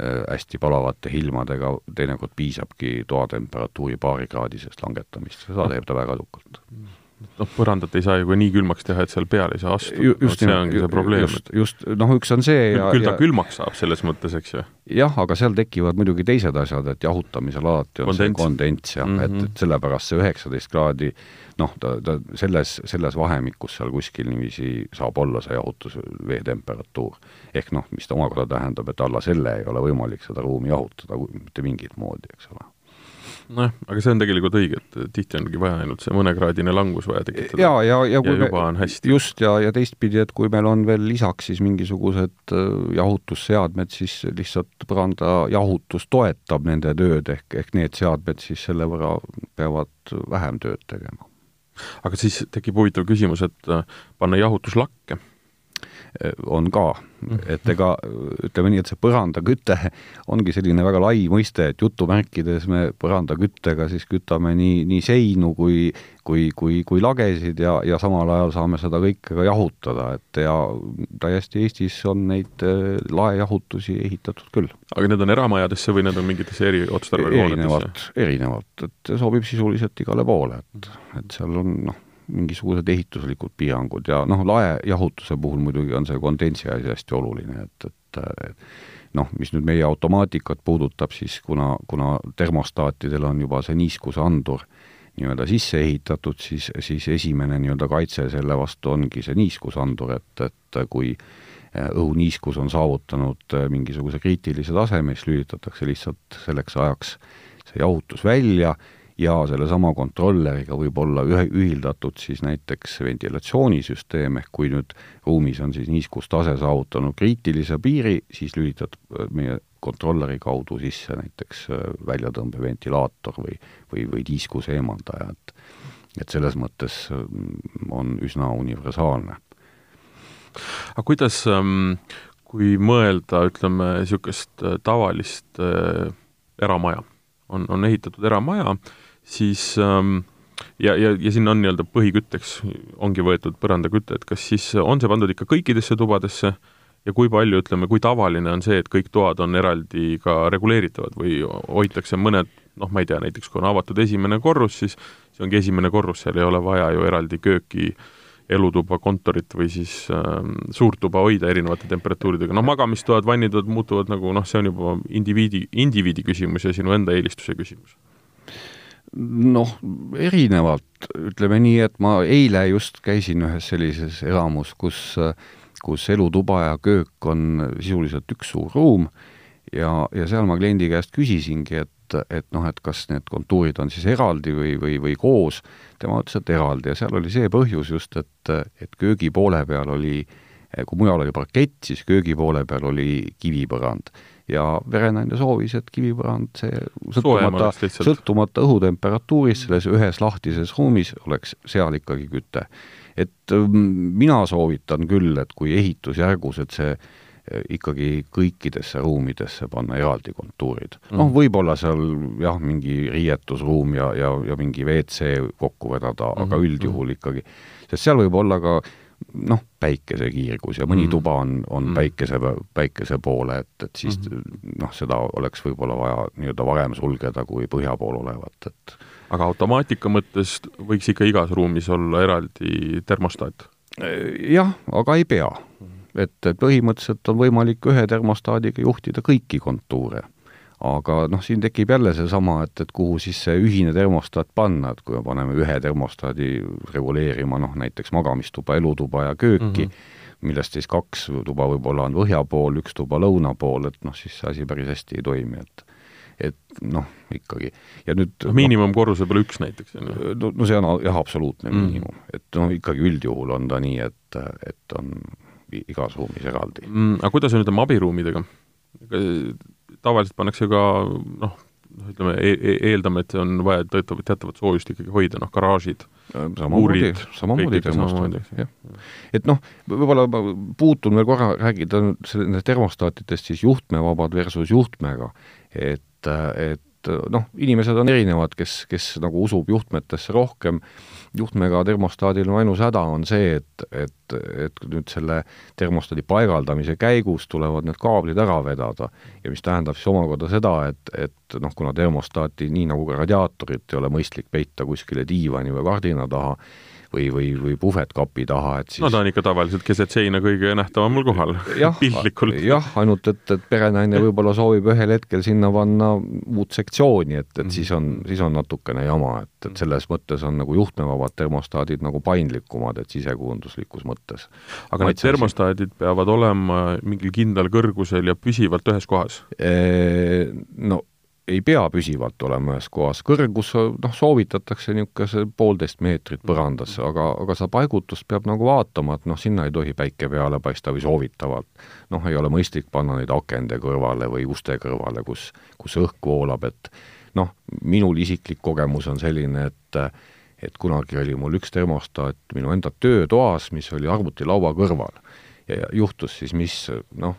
Äh, hästi palavate ilmadega, teinekord piisabki toatemperatuuri paarikraadisest langetamist, seda teeb ta väga edukalt. Noh, põrandat ei saa ju ka nii külmaks teha, et seal peale ei saa astuda, no, see ongi see probleem. just, just, noh, üks on see ja küll ta ja, külmaks saab selles mõttes, eks ju? jah, aga seal tekivad muidugi teised asjad, et jahutamisel alati on kondents. see kondents jah mm, -hmm. et, et sellepärast see üheksateist kraadi noh, ta, ta selles, selles vahemikus seal kuskil niiviisi saab olla see jahutusvee temperatuur. ehk noh, mis ta omakorda tähendab, et alla selle ei ole võimalik seda ruumi jahutada mitte mingit moodi, eks ole nojah, aga see on tegelikult õige, et tihti ongi vaja ainult see mõnekraadine langus vaja tekitada. ja, ja, ja kui ja juba on hästi. just, ja, ja teistpidi, et kui meil on veel lisaks siis mingisugused äh, jahutusseadmed, siis lihtsalt põranda jahutus toetab nende tööd, ehk, ehk need seadmed siis selle võrra peavad vähem tööd tegema aga siis tekib huvitav küsimus, et äh, panna jahutuslakke on ka, et ega ütleme nii, et see põrandaküte ongi selline väga lai mõiste, et jutumärkides me põrandaküttega siis kütame nii, nii seinu kui, kui, kui, kui lagesid ja, ja samal ajal saame seda kõike ka jahutada, et ja täiesti Eestis on neid äh, laejahutusi ehitatud küll. aga need on eramajadesse või need on mingitesse eriotstarbega hoonetesse? erinevalt, erinevalt, et sobib sisuliselt igale poole, et, et seal on noh, mingisugused ehituslikud piirangud ja noh, laejahutuse puhul muidugi on see kondentsi asi hästi oluline, et, et noh, mis nüüd meie automaatikat puudutab, siis kuna, kuna termostaatidel on juba see niiskusandur nii-öelda sisse ehitatud, siis, siis esimene nii-öelda kaitse selle vastu ongi see niiskusandur, et, et kui õhuniiskus on saavutanud mingisuguse kriitilise taseme, siis lülitatakse lihtsalt selleks ajaks see jahutus välja ja sellesama kontrolleriga võib olla ühe, ühildatud siis näiteks ventilatsioonisüsteem, ehk kui nüüd ruumis on siis niiskustase saavutanud kriitilise piiri, siis lülitatud äh, meie kontrolleri kaudu sisse näiteks äh, väljatõmbeventilaator või, või, või niiskuse eemaldaja, et et selles mõttes äh, on üsna universaalne. aga kuidas, ähm, kui mõelda, ütleme, niisugust tavalist eramaja, on, on ehitatud eramaja, siis ähm, ja, ja, ja sinna on nii-öelda põhikütteks ongi võetud põrandaküte, et kas siis on see pandud ikka kõikidesse tubadesse ja kui palju, ütleme, kui tavaline on see, et kõik toad on eraldi ka reguleeritavad või hoitakse mõned, noh, ma ei tea, näiteks kui on avatud esimene korrus, siis see ongi esimene korrus, seal ei ole vaja ju eraldi kööki, elutuba, kontorit või siis äh, suurt tuba hoida erinevate temperatuuridega, noh, magamistoad, vannitoad muutuvad nagu noh, see on juba indiviidi, indiviidi küsimus ja sinu enda eelistuse küsimus noh, erinevalt, ütleme nii, et ma eile just käisin ühes sellises elamus, kus, kus elutuba ja köök on sisuliselt üks suur ruum ja, ja seal ma kliendi käest küsisingi, et, et noh, et kas need kontuurid on siis eraldi või, või, või koos, tema ütles, et eraldi ja seal oli see põhjus just, et, et köögi poole peal oli, kui mujal oli parkett, siis köögi poole peal oli kivipõrand ja verenaine soovis, et kivipõrand, see sõltumata, sõltumata õhutemperatuurist selles ühes lahtises ruumis oleks seal ikkagi küte. et mm, mina soovitan küll, et kui ehitusjärgus, et see eh, ikkagi kõikidesse ruumidesse panna eraldi kontuurid noh, võib-olla seal jah, mingi riietusruum ja, ja, ja mingi WC kokku vedada mm, -hmm. aga mhm, üldjuhul mhm. ikkagi, sest seal võib olla ka noh, päikesekiirgus ja mõni mm. tuba on, on mm. päikese, päikese poole, et, et siis mm. noh, seda oleks võib-olla vaja nii-öelda varem sulgeda kui põhja pool olevat, et aga automaatika mõttes võiks ikka igas ruumis olla eraldi termostaat? jah, aga ei pea. et, et põhimõtteliselt on võimalik ühe termostaadiga juhtida kõiki kontuure aga noh, siin tekib jälle seesama, et, et kuhu siis see ühine termostaat panna, et kui me paneme ühe termostaadi reguleerima noh, näiteks magamistuba, elutuba ja kööki mm, -hmm. millest siis kaks tuba võib-olla on põhja pool, üks tuba lõuna pool, et noh, siis see asi päris hästi ei toimi, et et noh, ikkagi. ja nüüd no, miinimumkorruse peale üks näiteks, no, no see on jah, absoluutne mm. miinimum. et noh, ikkagi üldjuhul on ta nii, et, et on igas ruumis eraldi mm,. aga kuidas on ütleme abiruumidega? Tavaliselt pannakse ka noh, ütleme e, e eeldame, et on vaja teatavat, teatavat soojust ikkagi hoida, noh garaažid, samamoodi, samamoodi termostaat, jah. et noh, võib-olla ma puutun veel korra rääkida nendest termostaatidest siis juhtmevabad versus juhtmega, et, et noh, inimesed on erinevad, kes, kes nagu usub juhtmetesse rohkem, juhtmega termostaadil ainus häda on see, et, et, et nüüd selle termostaadi paigaldamise käigus tulevad need kaablid ära vedada. Ja mis tähendab siis omakorda seda, et, et noh, kuna termostaati nii nagu ka radiaatorit ei ole mõistlik peita kuskile diivani või kardina taha, või, või, või puhvetkapi taha, et siis no ta on ikka tavaliselt keset seina kõige nähtavamal kohal, (laughs) piltlikult. jah, ainult et, et perenaine võib-olla soovib ühel hetkel sinna panna uut sektsiooni, et, et mm. siis on, siis on natukene jama, et, et selles mõttes on nagu juhtmevabad termostaadid nagu paindlikumad, et sisekujunduslikus mõttes. aga need termostaadid peavad olema mingil kindlal kõrgusel ja püsivalt ühes kohas? No ei pea püsivalt olema ühes kohas, kõrgus noh, soovitatakse niisuguse poolteist meetrit põrandasse, aga, aga seda paigutust peab nagu vaatama, et noh, sinna ei tohi päike peale paista või soovitavalt. noh, ei ole mõistlik panna neid akende kõrvale või uste kõrvale, kus, kus õhk voolab, et noh, minul isiklik kogemus on selline, et et kunagi oli mul üks termostaat minu enda töötoas, mis oli arvutilaua kõrval juhtus siis mis, noh,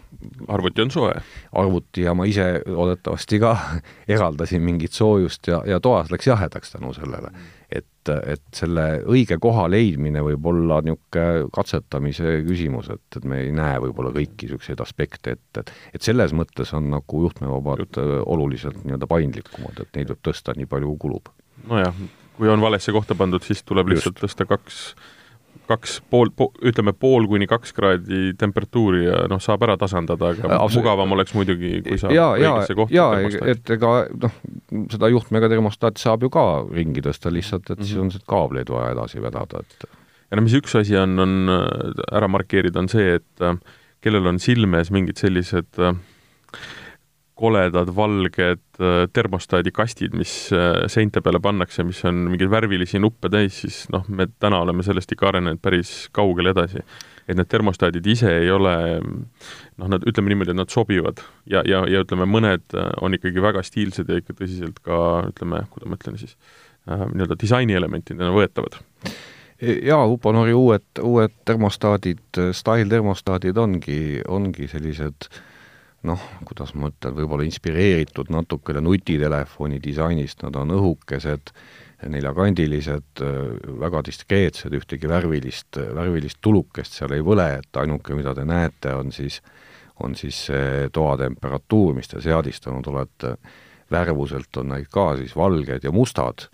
arvuti on soe. arvuti ja ma ise loodetavasti ka (laughs) eraldasin mingit soojust ja, ja toas läks jahedaks tänu sellele. et, et selle õige koha leidmine võib olla niisugune katsetamise küsimus, et, et me ei näe võib-olla kõiki niisuguseid aspekte ette, et et selles mõttes on nagu juhtmevabad Juht. oluliselt nii-öelda paindlikumad, et neid võib tõsta nii palju, kui kulub. nojah, kui on valesse kohta pandud, siis tuleb lihtsalt Just. tõsta kaks kaks pool po,, ütleme pool kuni kaks kraadi temperatuuri ja noh, saab ära tasandada, aga Absolut. mugavam oleks muidugi, kui saab ja, õigesse kohta ja, et ega noh, seda juhtmega termostaati saab ju ka ringi tõsta lihtsalt, et mm -hmm. siis mhm. on neid kaableid vaja edasi vedada, et ja no mis üks asi on, on äh, ära markeerida, on see, et äh, kellel on silme ees mingid sellised äh, koledad valged äh, termostaadikastid, mis äh, seinte peale pannakse, mis on mingeid värvilisi nuppe täis, siis noh, me täna oleme sellest ikka arenenud päris kaugele edasi. et need termostaadid ise ei ole noh, nad, ütleme niimoodi, et nad sobivad ja, ja, ja ütleme, mõned äh, on ikkagi väga stiilsed ja ikka tõsiselt ka ütleme, kuidas ma ütlen siis äh,, nii-öelda disainielementidena võetavad jaa, Uponori uued, uued termostaadid, style termostaadid ongi, ongi sellised äh, noh, kuidas ma ütlen, võib-olla inspireeritud natukene nutitelefoni disainist, nad on õhukesed, neljakandilised, väga diskreetsed, ühtegi värvilist, värvilist tulukest seal ei põle, et ainuke, mida te näete, on siis, on siis see toatemperatuur, mis te seadistanud olete, värvuselt on neid ka siis valged ja mustad,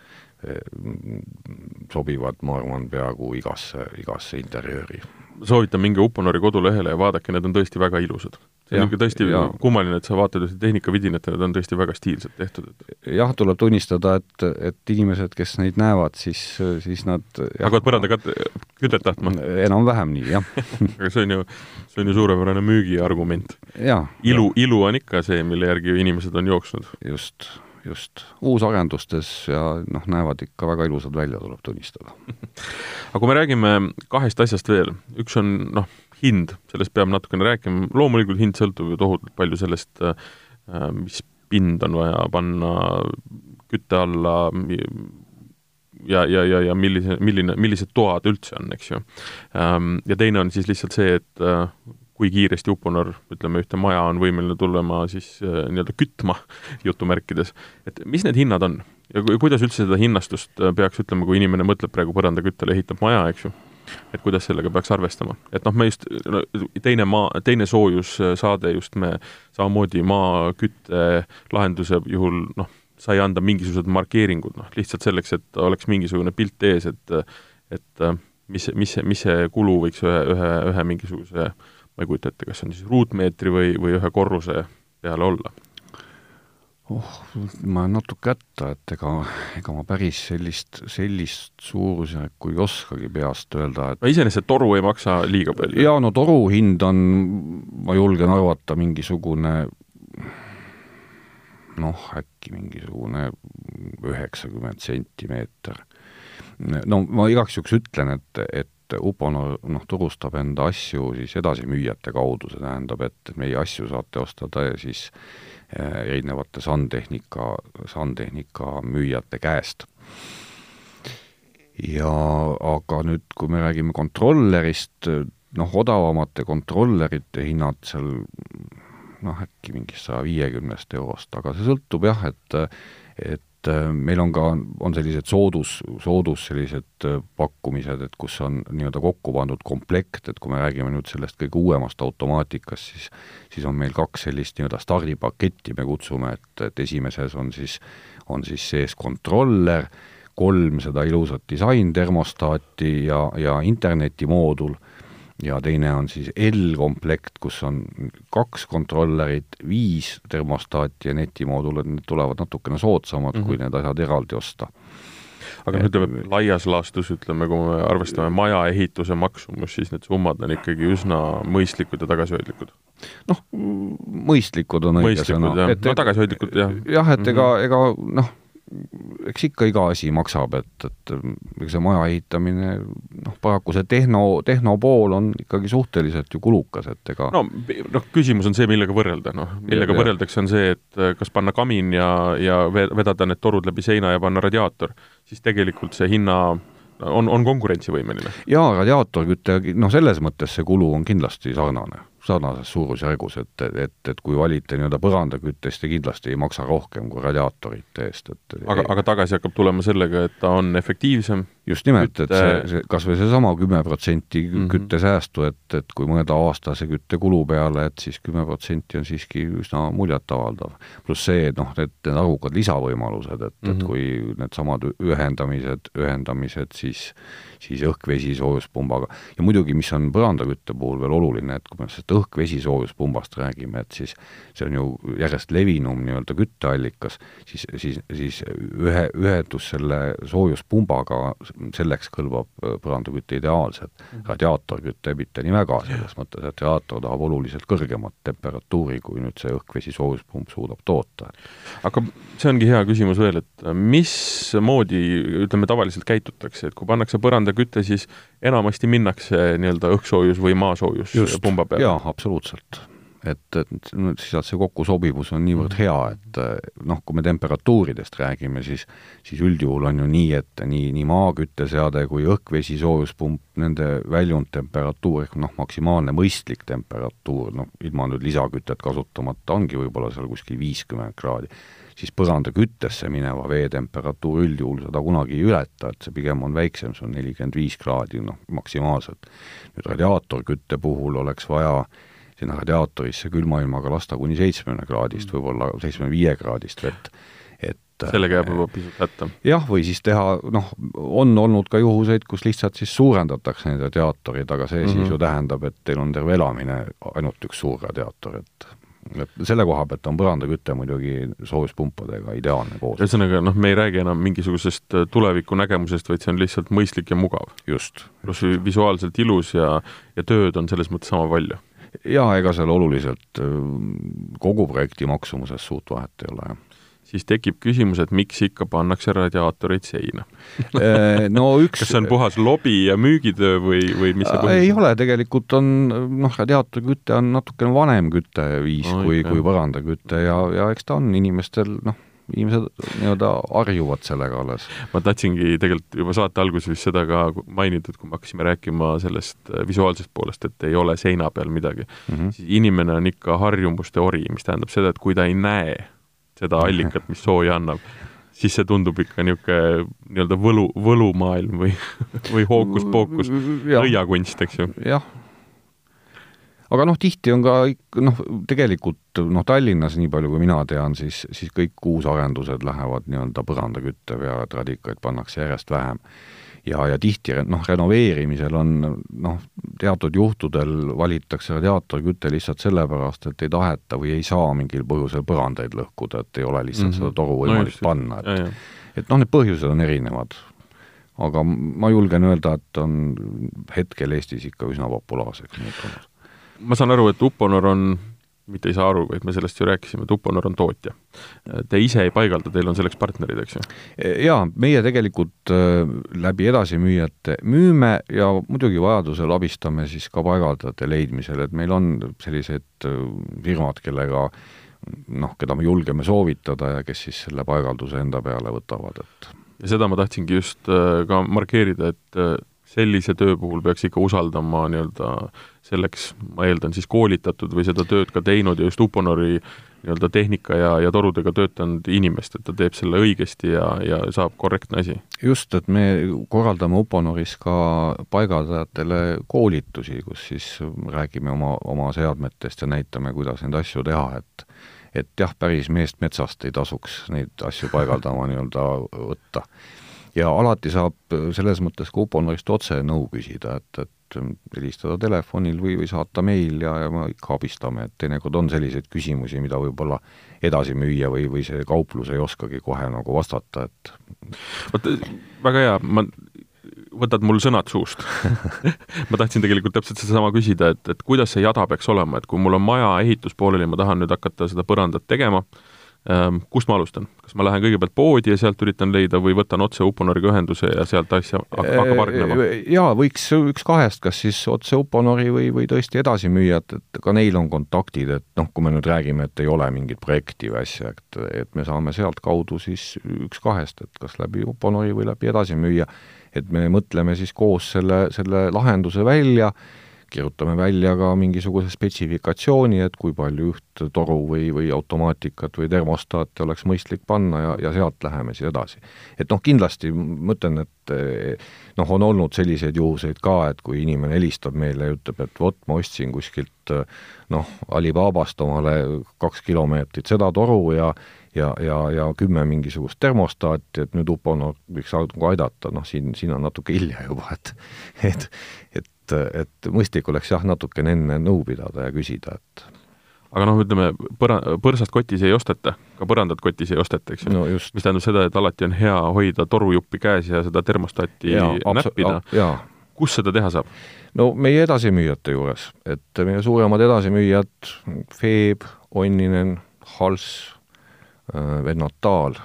sobivad, ma arvan, peaaegu igasse, igasse interjööri. soovitan minge Uponori kodulehele ja vaadake, need on tõesti väga ilusad see on niisugune tõesti ja. kummaline, et sa vaatad ühte tehnikavidinat ja need on tõesti väga stiilselt tehtud, jah, tuleb tunnistada, et, et inimesed, kes neid näevad, siis, siis nad hakkavad põrandakat-, kütet tahtma? enam-vähem nii, jah (laughs) aga see on ju, see on ju suurepärane müügiargument. ilu, ilu on ikka see, mille järgi ju inimesed on jooksnud. just, just. uusarendustes ja noh, näevad ikka väga ilusad välja, tuleb tunnistada (laughs) aga kui me räägime kahest asjast veel, üks on noh, hind, sellest peab natukene rääkima, loomulikult hind sõltub ju tohutult palju sellest, äh, mis pind on vaja panna kütte alla ja, ja, ja, ja millise, milline, millised toad üldse on, eks ju. Ähm, ja teine on siis lihtsalt see, et äh, kui kiiresti Uponor, ütleme, ühte maja on võimeline tulema siis äh, nii-öelda kütma, jutumärkides, et mis need hinnad on? ja kuidas üldse seda hinnastust peaks ütlema, kui inimene mõtleb praegu põrandaküttele, ehitab maja, eks ju et kuidas sellega peaks arvestama. et noh, me just, teine maa, teine soojussaade just me samamoodi maakütte lahenduse juhul noh, sai anda mingisugused markeeringud, noh lihtsalt selleks, et oleks mingisugune pilt ees, et et mis, mis, mis see kulu võiks ühe, ühe, ühe mingisuguse ma ei kujuta ette, kas see on siis ruutmeetri või, või ühe korruse peale olla oh, ma natuke hätta, et ega, ega ma päris sellist, sellist suurusjärku ei oskagi peast öelda, et no iseenesest toru ei maksa liiga palju? jaa, no toru hind on, ma julgen arvata, mingisugune noh, äkki mingisugune üheksakümmend sentimeeter. no ma igaks juhuks ütlen, et, et Uponor noh, turustab enda asju siis edasimüüjate kaudu, see tähendab, et meie asju saate ostada siis erinevate sandtehnika, sandtehnika müüjate käest. ja aga nüüd, kui me räägime kontrollerist, noh, odavamate kontrollerite hinnad seal noh, äkki mingist saja viiekümnest eurost, aga see sõltub jah, et et et äh, meil on ka, on sellised soodus, soodus sellised äh, pakkumised, et kus on nii-öelda kokku pandud komplekt, et kui me räägime nüüd sellest kõige uuemast automaatikast, siis siis on meil kaks sellist nii-öelda stardipaketti, me kutsume, et, et esimeses on siis, on siis sees kontroller, kolm seda ilusat disaintermostaati ja, ja internetimoodul ja teine on siis L-komplekt, kus on kaks kontrollerit, viis termostaati ja netimoodul, et need tulevad natukene soodsamad mm, -hmm. kui need asjad eraldi osta. aga no ütleme, laias laastus ütleme, kui me arvestame maja ehituse maksumus, siis need summad on ikkagi üsna mõistlikud ja tagasihoidlikud? noh, mõistlikud on õige sõna. no tagasihoidlikud, jah. jah, et ega, mhm. ega noh, eks ikka iga asi maksab, et, et ega see maja ehitamine, noh, paraku see tehno, tehnopool on ikkagi suhteliselt ju kulukas, et ega no noh, küsimus on see, millega võrrelda, noh, millega ja, võrreldakse, on see, et kas panna kamin ja, ja vedada need torud läbi seina ja panna radiaator, siis tegelikult see hinna on, on konkurentsivõimeline. jaa, radiaatorküte, noh, selles mõttes see kulu on kindlasti sarnane sarnases suurusjärgus, et, et, et kui valite nii-öelda põrandaküttest, te kindlasti ei maksa rohkem kui radiaatorite eest, et aga, aga tagasi hakkab tulema sellega, et ta on efektiivsem? Just nimelt, et see, see, kas või seesama kümme protsenti mhm. küttesäästu, et, et kui mõelda aastase küttekulu peale, et siis kümme protsenti on siiski üsna muljetavaldav. pluss see, et noh, need, need arvukad lisavõimalused, et mm, -hmm. et mhm. kui needsamad ühendamised, ühendamised siis siis õhk-vesi soojuspumbaga. ja muidugi, mis on põrandakütte puhul veel oluline, et kui me sellest õhk-vesi soojuspumbast räägime, et siis see on ju järjest levinum nii-öelda kütteallikas, siis, siis, siis ühe, ühendus selle soojuspumbaga, selleks kõlbab põrandaküte ideaalselt. Mhm. radiaatorküte mitte nii väga, selles mõttes, et radiaator tahab oluliselt kõrgemat temperatuuri, kui nüüd see õhk-vesi soojuspump suudab toota. aga see ongi hea küsimus veel, et mismoodi, ütleme, tavaliselt käitutakse, et kui pannakse põrand põrandaküte, siis enamasti minnakse nii-öelda õhksoojus või maasoojus pumba peale. jaa, absoluutselt. Et, et lihtsalt see kokkusobivus on niivõrd mm. hea, et noh, kui me temperatuuridest räägime, siis siis üldjuhul on ju nii, et nii, nii maakütteseade kui õhk-vesi soojuspump, nende väljundtemperatuur ehk noh, maksimaalne mõistlik temperatuur, noh, ilma nüüd lisakütet kasutamata, ongi võib-olla seal kuskil viiskümmend kraadi siis põrandaküttesse mineva vee temperatuur üldjuhul seda kunagi ei ületa, et see pigem on väiksem, see on nelikümmend viis kraadi, noh, maksimaalselt. nüüd radiaatorkütte puhul oleks vaja sinna radiaatorisse külma ilmaga lasta kuni seitsmekümne kraadist, võib-olla seitsmekümne viie kraadist vett. et sellega jääb juba pisut hätta. jah, või siis teha, noh, on olnud ka juhuseid, kus lihtsalt siis suurendatakse neid radiaatoreid, aga see mm -hmm. siis mhm. ju tähendab, et teil on terve elamine ainult üks suur radiaator, et et selle koha pealt on põrandaküte muidugi soojuspumpadega ideaalne koos. ühesõnaga, noh, me ei räägi enam mingisugusest tulevikunägemusest, vaid see on lihtsalt mõistlik ja mugav. just. pluss visuaalselt ilus ja, ja tööd on selles mõttes sama palju jaa, ega seal oluliselt kogu projekti maksumuses suurt vahet ei ole, jah. Siis tekib küsimus, et miks ikka pannakse radiaatoreid seina? No (laughs) üks kas see on puhas lobi ja müügitöö või, või mis see põhjus ei ole, tegelikult on noh, radiaatorküte on natukene vanem kütteviis oh, kui, kui põrandaküte ja, ja eks ta on inimestel noh, inimesed nii-öelda harjuvad sellega alles. ma tahtsingi tegelikult juba saate alguses vist seda ka mainida, et kui me hakkasime rääkima sellest äh, visuaalsest poolest, et ei ole seina peal midagi mm, -hmm. siis inimene on ikka harjumuste ori, mis tähendab seda, et kui ta ei näe seda allikat, mis sooja annab, siis see tundub ikka niisugune nii-öelda võlu, võlumaailm või, (laughs) või hookus-pookus, nõiakunst, eks ju. jah aga noh, tihti on ka noh, tegelikult noh, Tallinnas, nii palju kui mina tean, siis, siis kõik uusarendused lähevad nii-öelda põrandakütte peale, et radikaid pannakse järjest vähem. ja, ja tihti noh, renoveerimisel on noh, teatud juhtudel valitakse radiaatorküte lihtsalt sellepärast, et ei taheta või ei saa mingil põhjusel põrandaid lõhkuda, et ei ole lihtsalt mm -hmm. seda toru võimalik no, panna, et et noh, need põhjused on erinevad aga ma julgen öelda, et on hetkel Eestis ikka üsna populaarseks muutunud ma saan aru, et Uponor on, mitte ei saa aru, vaid me sellest ju rääkisime, et Uponor on tootja. Te ise ei paigalda, teil on selleks partnerid, eks ju? jaa, meie tegelikult äh, läbi edasimüüjate müüme ja muidugi vajadusel abistame siis ka paigaldajate leidmisel, et meil on sellised äh, firmad, kellega noh, keda me julgeme soovitada ja kes siis selle paigalduse enda peale võtavad, et ja seda ma tahtsingi just ka markeerida, et sellise töö puhul peaks ikka usaldama nii-öelda selleks, ma eeldan siis koolitatud või seda tööd ka teinud ja just Uponori nii-öelda tehnika ja, ja torudega töötanud inimest, et ta teeb selle õigesti ja, ja saab korrektne asi. just, et me korraldame Uponoris ka paigaldajatele koolitusi, kus siis räägime oma, oma seadmetest ja näitame, kuidas neid asju teha, et et jah, päris meest metsast ei tasuks neid asju paigaldama nii-öelda võtta ja alati saab selles mõttes ka Uponorist otse nõu küsida, et, et helistada telefonil või, või saata meil ja, ja me ikka abistame, et teinekord on selliseid küsimusi, mida võib-olla edasi müüa või, või see kauplus ei oskagi kohe nagu vastata, et vot väga hea, ma võtad mul sõnad suust. (laughs) (laughs) Ma tahtsin tegelikult täpselt sedasama küsida, et, et kuidas see jada peaks olema, et kui mul on maja ehitus pooleli, ma tahan nüüd hakata seda põrandat tegema, Ehm, kust ma alustan? kas ma lähen kõigepealt poodi ja sealt üritan leida või võtan otse Uponoriga ühenduse ja sealt asja hakkab hargnema? Jaa, võiks üks kahest, kas siis otse Uponori või, või tõesti edasimüüjad, et ka neil on kontaktid, et noh, kui me nüüd räägime, et ei ole mingit projekti või asja, et, et me saame sealtkaudu siis üks kahest, et kas läbi Uponori või läbi edasimüüja, et me mõtleme siis koos selle, selle lahenduse välja kirjutame välja ka mingisuguse spetsifikatsiooni, et kui palju üht toru või, või automaatikat või termostaati oleks mõistlik panna ja, ja sealt läheme siis edasi. et noh, kindlasti ma ütlen, et noh, on olnud selliseid juhuseid ka, et kui inimene helistab meile ja ütleb, et vot, ma ostsin kuskilt noh, Alibabast omale kaks kilomeetrit seda toru ja ja, ja, ja kümme mingisugust termostaati, et nüüd Uponor võiks nagu aidata, noh siin, siin on natuke hilja juba, et et, et et, et mõistlik oleks jah, natukene enne nõu pidada ja küsida, et aga noh, ütleme, põra-, põrsast kotis ei osteta, ka põrandat kotis ei osteta, eks ju no. mis tähendab seda, et alati on hea hoida torujuppi käes ja seda termostaati ja, näppida. kus seda teha saab? no meie edasimüüjate juures, et meie suuremad edasimüüjad, Feeb, Onninen, Hals, äh, Vennotaal,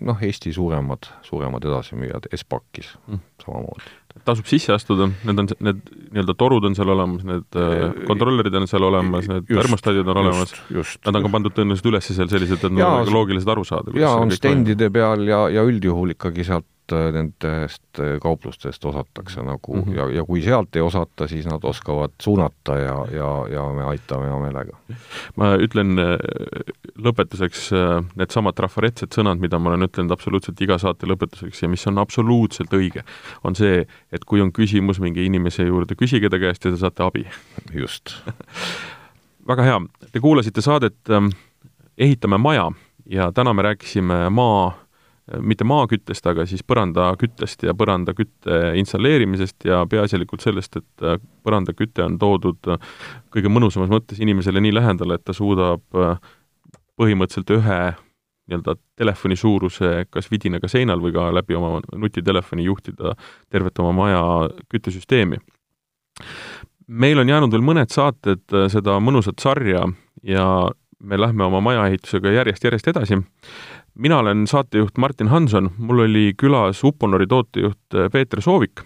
noh, Eesti suuremad, suuremad edasimüüjad, Espakis mm. samamoodi tasub sisse astuda, need on, need nii-öelda torud on seal olemas, need äh, kontrollerid on seal olemas, need termostaadid on olemas, nad on ka pandud tõenäoliselt üles seal sellised, et nad on loogilised aru saada. jaa, on stendide peal ja, ja üldjuhul ikkagi sealt Äh, nendest äh, kauplustest osatakse nagu mm -hmm. ja, ja kui sealt ei osata, siis nad oskavad suunata ja, ja, ja me aitame hea meelega. ma ütlen äh, lõpetuseks needsamad trafaretsed sõnad, mida ma olen ütelnud absoluutselt iga saate lõpetuseks ja mis on absoluutselt õige, on see, et kui on küsimus, minge inimese juurde, küsige ta käest ja te saate abi. just (laughs) väga hea, te kuulasite saadet Ehitame maja ja täna me rääkisime maa, mitte maaküttest, aga siis põrandaküttest ja põrandakütte installeerimisest ja peaasjalikult sellest, et põrandaküte on toodud kõige mõnusamas mõttes inimesele nii lähedale, et ta suudab põhimõtteliselt ühe nii-öelda telefoni suuruse kas vidinaga seinal või ka läbi oma nutitelefoni juhtida tervet oma maja küttesüsteemi. meil on jäänud veel mõned saated äh, seda mõnusat sarja ja me lähme oma majaehitusega järjest-järjest edasi. Mina olen saatejuht Martin Hanson, mul oli külas Uponori tootejuht äh, Peeter Soovik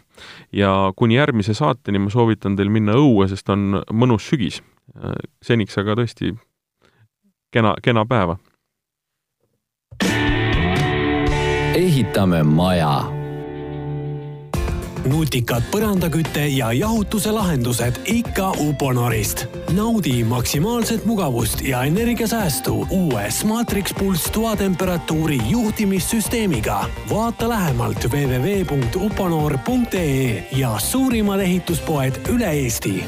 ja kuni järgmise saateni ma soovitan teil minna õue, sest on mõnus sügis. Äh, seniks aga tõesti kena, kena päeva ehitame maja. Nutikad põrandakütte ja jahutuse lahendused ikka Uponorist. naudi maksimaalset mugavust ja energiasäästu uue Smatrix Pulse toatemperatuuri juhtimissüsteemiga. vaata lähemalt www.uponor.ee ja suurimad ehituspoed üle Eesti